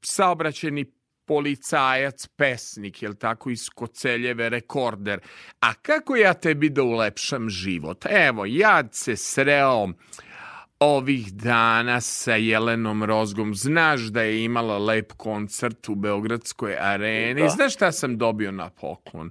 saobraćeni policajac, pesnik, jel tako, iz Koceljeve, rekorder. A kako ja tebi da ulepšam život? Evo, ja se sreo ovih dana sa Jelenom Rozgom. Znaš da je imala lep koncert u Beogradskoj areni. Da. Znaš šta sam dobio na poklon?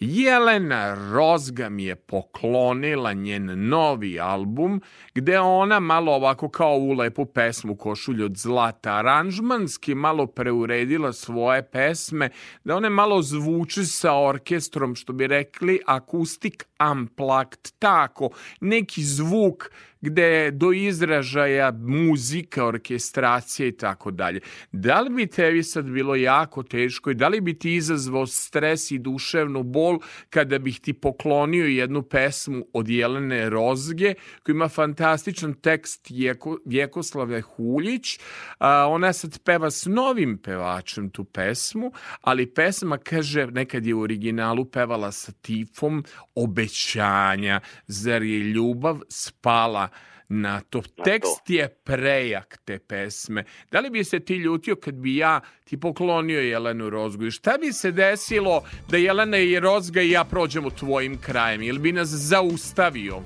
Jelena Rozga mi je poklonila njen novi album gde ona malo ovako kao u lepu pesmu Košulj od zlata aranžmanski malo preuredila svoje pesme da one malo zvuče sa orkestrom što bi rekli akustik unplugged tako neki zvuk gde je do izražaja muzika, orkestracija i tako dalje. Da li bi tebi sad bilo jako teško i da li bi ti izazvao stres i duševnu bol kada bih ti poklonio jednu pesmu od Jelene Rozge koja ima fantastičan tekst Jeko, Vjekoslave Huljić. A, ona sad peva s novim pevačem tu pesmu, ali pesma kaže nekad je u originalu pevala sa tifom obećanja, zar je ljubav spala na to. Tekst je prejak te pesme. Da li bi se ti ljutio kad bi ja ti poklonio Jelenu Rozgu? I šta bi se desilo da Jelena i Rozga i ja prođemo tvojim krajem? Ili bi nas zaustavio?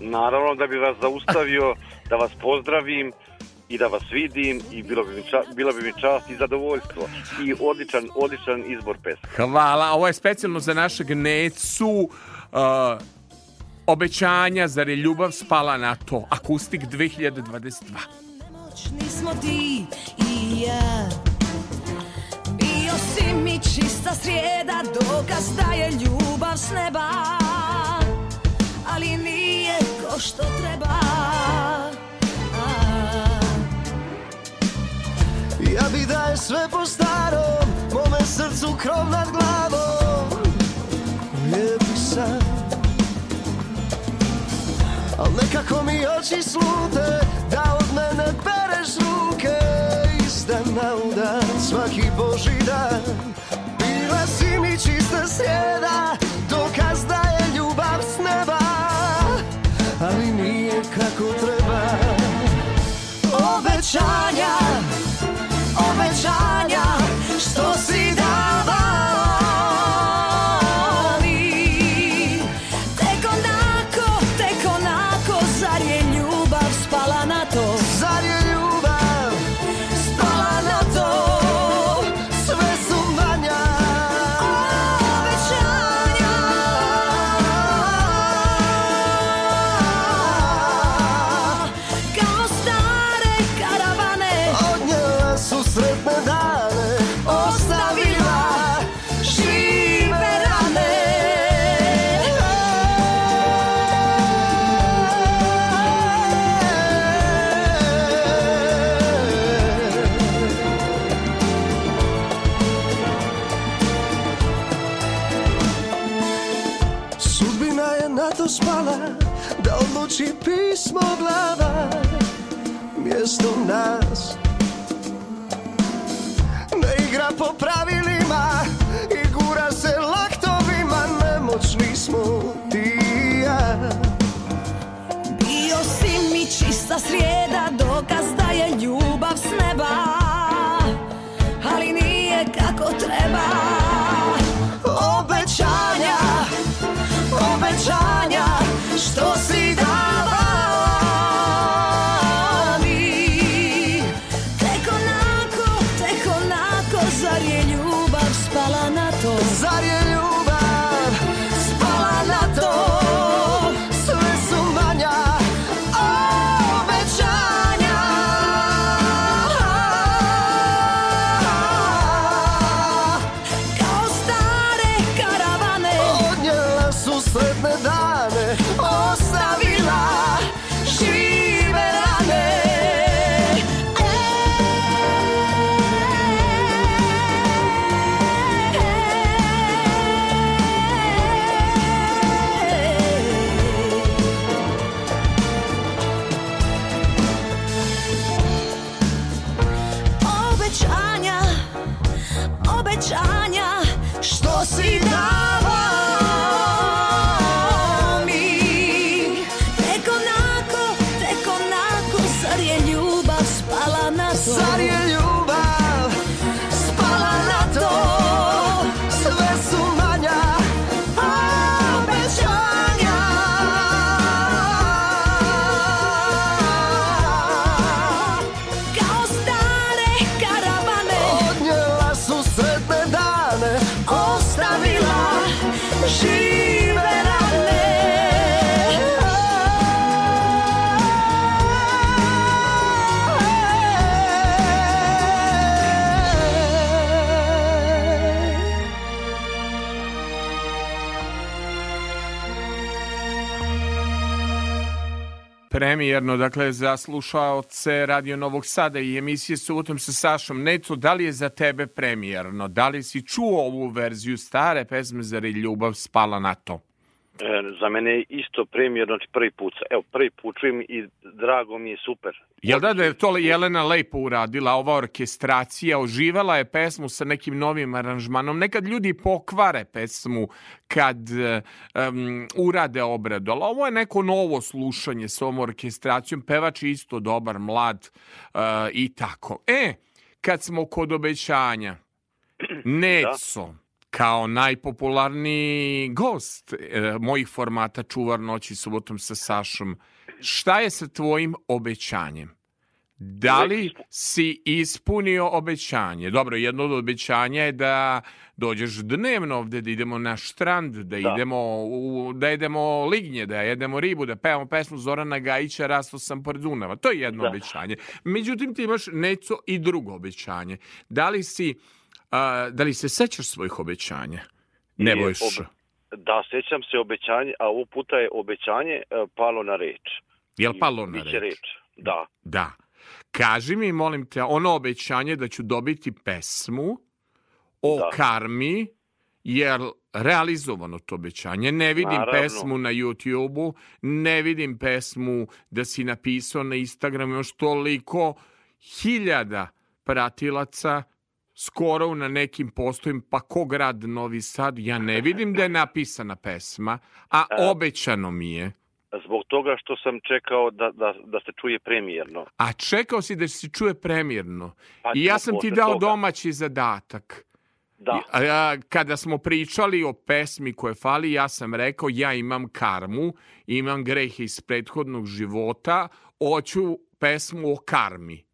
Naravno da bi vas zaustavio, da vas pozdravim i da vas vidim i bilo bi mi, ča, bila bi mi čast i zadovoljstvo. I odličan, odličan izbor pesma. Hvala. Ovo je specijalno za našeg Necu. Uh, obećanja, zar je ljubav spala na to? Akustik 2022. Nismo ti i ja Bio si mi čista srijeda dokaz da je ljubav s neba Ali nije ko što treba. Ja bi da je sve po starom Mome srcu krov nad glavom Lijepi Al nekako mi oči slute Da od mene pereš ruke. Iz dana u dan Svaki boži dan. Bila si mi čista srijeda Dokaz da Premijerno, dakle, za slušaoce Radio Novog Sada i emisije Subotom sa Sašom. Neco, da li je za tebe premijerno? Da li si čuo ovu verziju stare pesme Zar je ljubav spala na to? E, za mene je isto premijerno, znači prvi put. Evo, prvi put čujem i drago mi je super. Jel da da je to Jelena lepo uradila, ova orkestracija, oživala je pesmu sa nekim novim aranžmanom. Nekad ljudi pokvare pesmu kad um, urade obradu, ali ovo je neko novo slušanje s ovom orkestracijom, pevač je isto dobar, mlad uh, i tako. E, kad smo kod obećanja, Neco, kao najpopularniji gost e, mojih formata Čuvar noći subotom sa Sašom, šta je sa tvojim obećanjem? Da li si ispunio obećanje? Dobro, jedno od obećanja je da dođeš dnevno ovde, da idemo na štrand, da, Da. idemo u, da jedemo lignje, da jedemo ribu, da pevamo pesmu Zorana Gajića Rasto sam pored Dunava. To je jedno Da. obećanje. Međutim, ti imaš neco i drugo obećanje. Da li si A, da li se sećaš svojih obećanja? I Nebojša. ob- Da, sećam se obećanje, a ovog puta je obećanje e, palo na reč. Jel palo na reč? reč? Da. Da. Kaži mi, molim te, ono obećanje da ću dobiti pesmu o Da. karmi, jer realizovano to obećanje. Ne vidim Naravno. pesmu na YouTube-u, ne vidim pesmu da si napisao na Instagramu još toliko hiljada pratilaca skoro na nekim postojim, pa ko grad Novi Sad, ja ne vidim da je napisana pesma, a E. obećano mi je. Zbog toga što sam čekao da, da, da se čuje premijerno. A čekao si da se čuje premijerno. Pa I ja sam ti dao toga. domaći zadatak. Da. Kada smo pričali o pesmi koje fali, ja sam rekao ja imam karmu, imam grehe iz prethodnog života, hoću pesmu o karmi.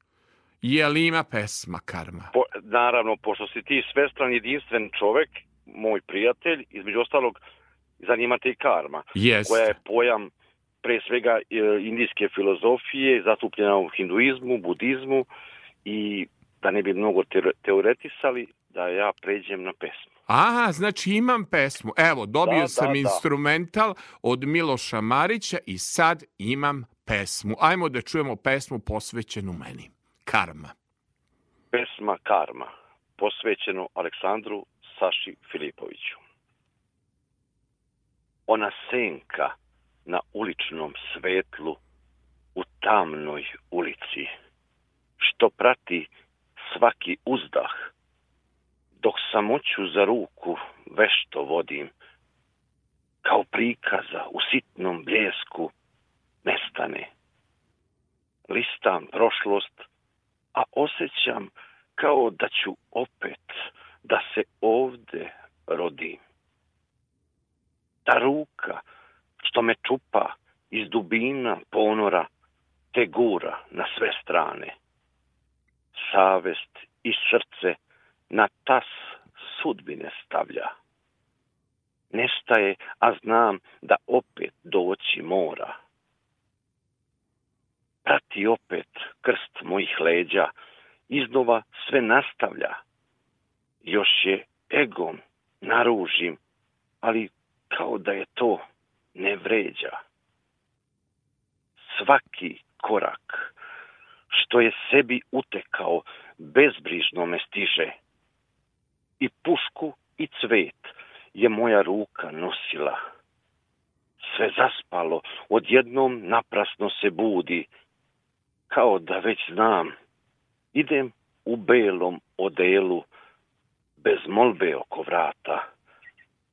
Je li ima pesma karma? Po, naravno, pošto si ti svestran, jedinstven čovek, moj prijatelj, između ostalog, zanima te i karma, Jeste. koja je pojam pre svega e, indijske filozofije, zastupljena u hinduizmu, budizmu i da ne bi mnogo teore- teoretisali, da ja pređem na pesmu. Aha, znači imam pesmu. Evo, dobio Da, sam da, da. instrumental od Miloša Marića i sad imam pesmu. Ajmo da čujemo pesmu posvećenu meni. Karma. Pesma Karma, posvećeno Aleksandru Saši Filipoviću. Ona senka na uličnom svetlu u tamnoj ulici, što prati svaki uzdah, dok samoću za ruku vešto vodim, kao prikaza u sitnom bljesku nestane. Listam prošlost, a osjećam kao da ću opet da se ovde rodim. Ta ruka što me čupa iz dubina ponora te gura na sve strane. Savest i srce na tas sudbine stavlja. Nestaje, a znam da opet doći mora. Prati opet krst mojih leđa, iznova sve nastavlja. Još je egom naružim, ali kao da je to ne vređa. Svaki korak što je sebi utekao bezbrižno me stiže. I pušku i cvet je moja ruka nosila. Sve zaspalo, odjednom naprasno se budi, kao da već znam. Idem u belom odelu, bez molbe oko vrata,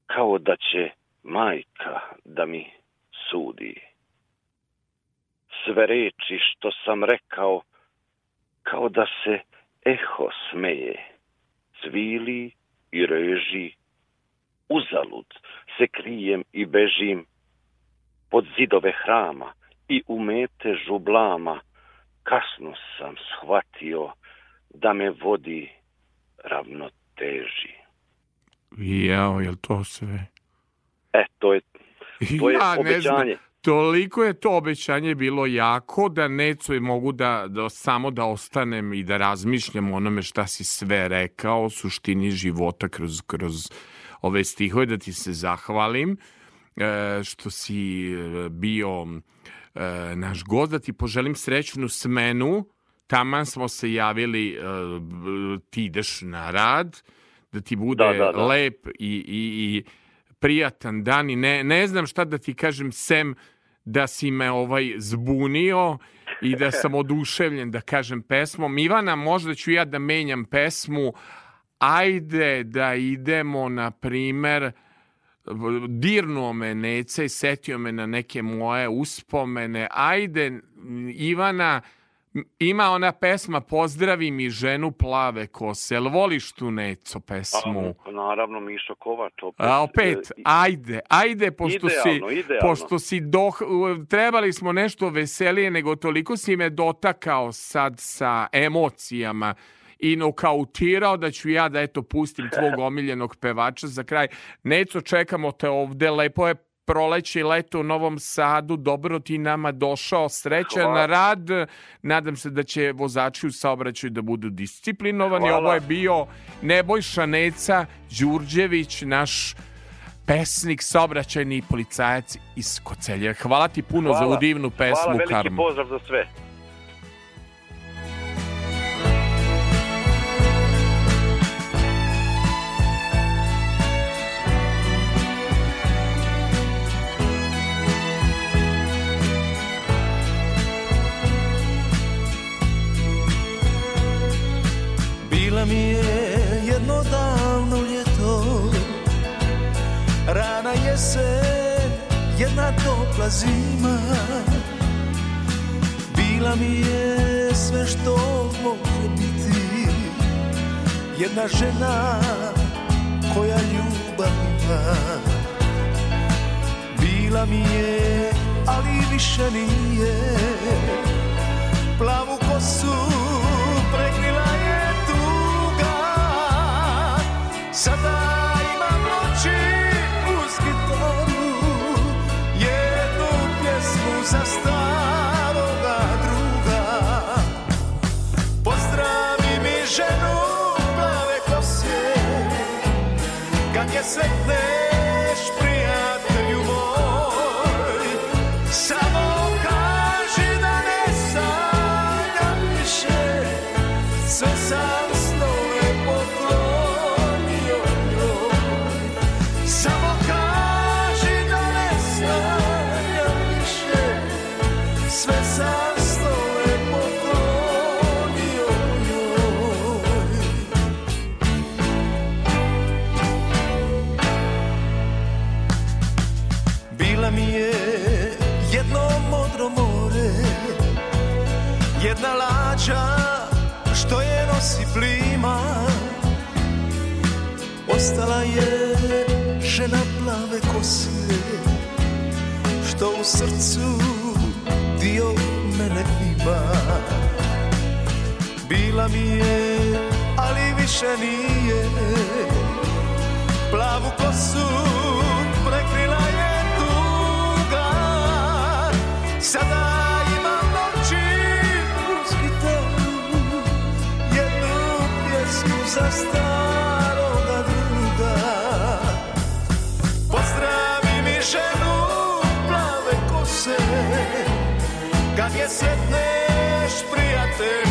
kao da će majka da mi sudi. Sve reči što sam rekao, kao da se eho smeje, cvili i reži, uzalud se krijem i bežim, pod zidove hrama i u mete žublama, kasno sam shvatio da me vodi ravnoteži. Jao, jel to sve? E, to je, to je ja obećanje. toliko je to obećanje bilo jako da neco i mogu da, da samo da ostanem i da razmišljam o onome šta si sve rekao, o suštini života kroz, kroz ove stihove, da ti se zahvalim e, što si e, bio e, naš gost, da ti poželim srećnu smenu, taman smo se javili, e, ti ideš na rad, da ti bude Da, da, da. lep i, i, i prijatan dan i ne, ne znam šta da ti kažem sem da si me ovaj zbunio i da sam oduševljen da kažem pesmom. Ivana, možda ću ja da menjam pesmu. Ajde da idemo, na primer, dirnuo me Neca i setio me na neke moje uspomene. Ajde, Ivana, ima ona pesma Pozdravi mi ženu plave kose. Jel voliš tu Neco pesmu? A, naravno, Mišo Kovač. Opet, A opet, e, ajde, ajde, pošto Idealno, si, idealno. pošto si doh, trebali smo nešto veselije, nego toliko si me dotakao sad sa emocijama i nokautirao da ću ja da eto pustim tvog omiljenog pevača za kraj. Neco, čekamo te ovde, lepo je proleće i leto u Novom Sadu. Dobro ti nama došao. Srećan Hvala. rad. Nadam se da će vozači u saobraćaju da budu disciplinovani. Hvala. Ovo je bio Nebojša Neca Đurđević, naš pesnik, saobraćajni policajac iz Kocelja. Hvala ti puno za ovu divnu pesmu, Hvala, veliki Karmo. pozdrav za sve. Bila mi je jedno davno ljeto. Rana jesen, jedna topla zima. Bila mi je sve što može biti. Jedna žena koja ljubav ima. Bila mi je, ali više nije. Plavu kosu Sada nosi plima Ostala je žena plave kose Što u srcu dio mene ima. Bila mi je, ali više nije. Plavu kosu prekrila je tuga Sada za staroga druga Pozdravi mi ženu plave kose. Kad je sretneš prijatelju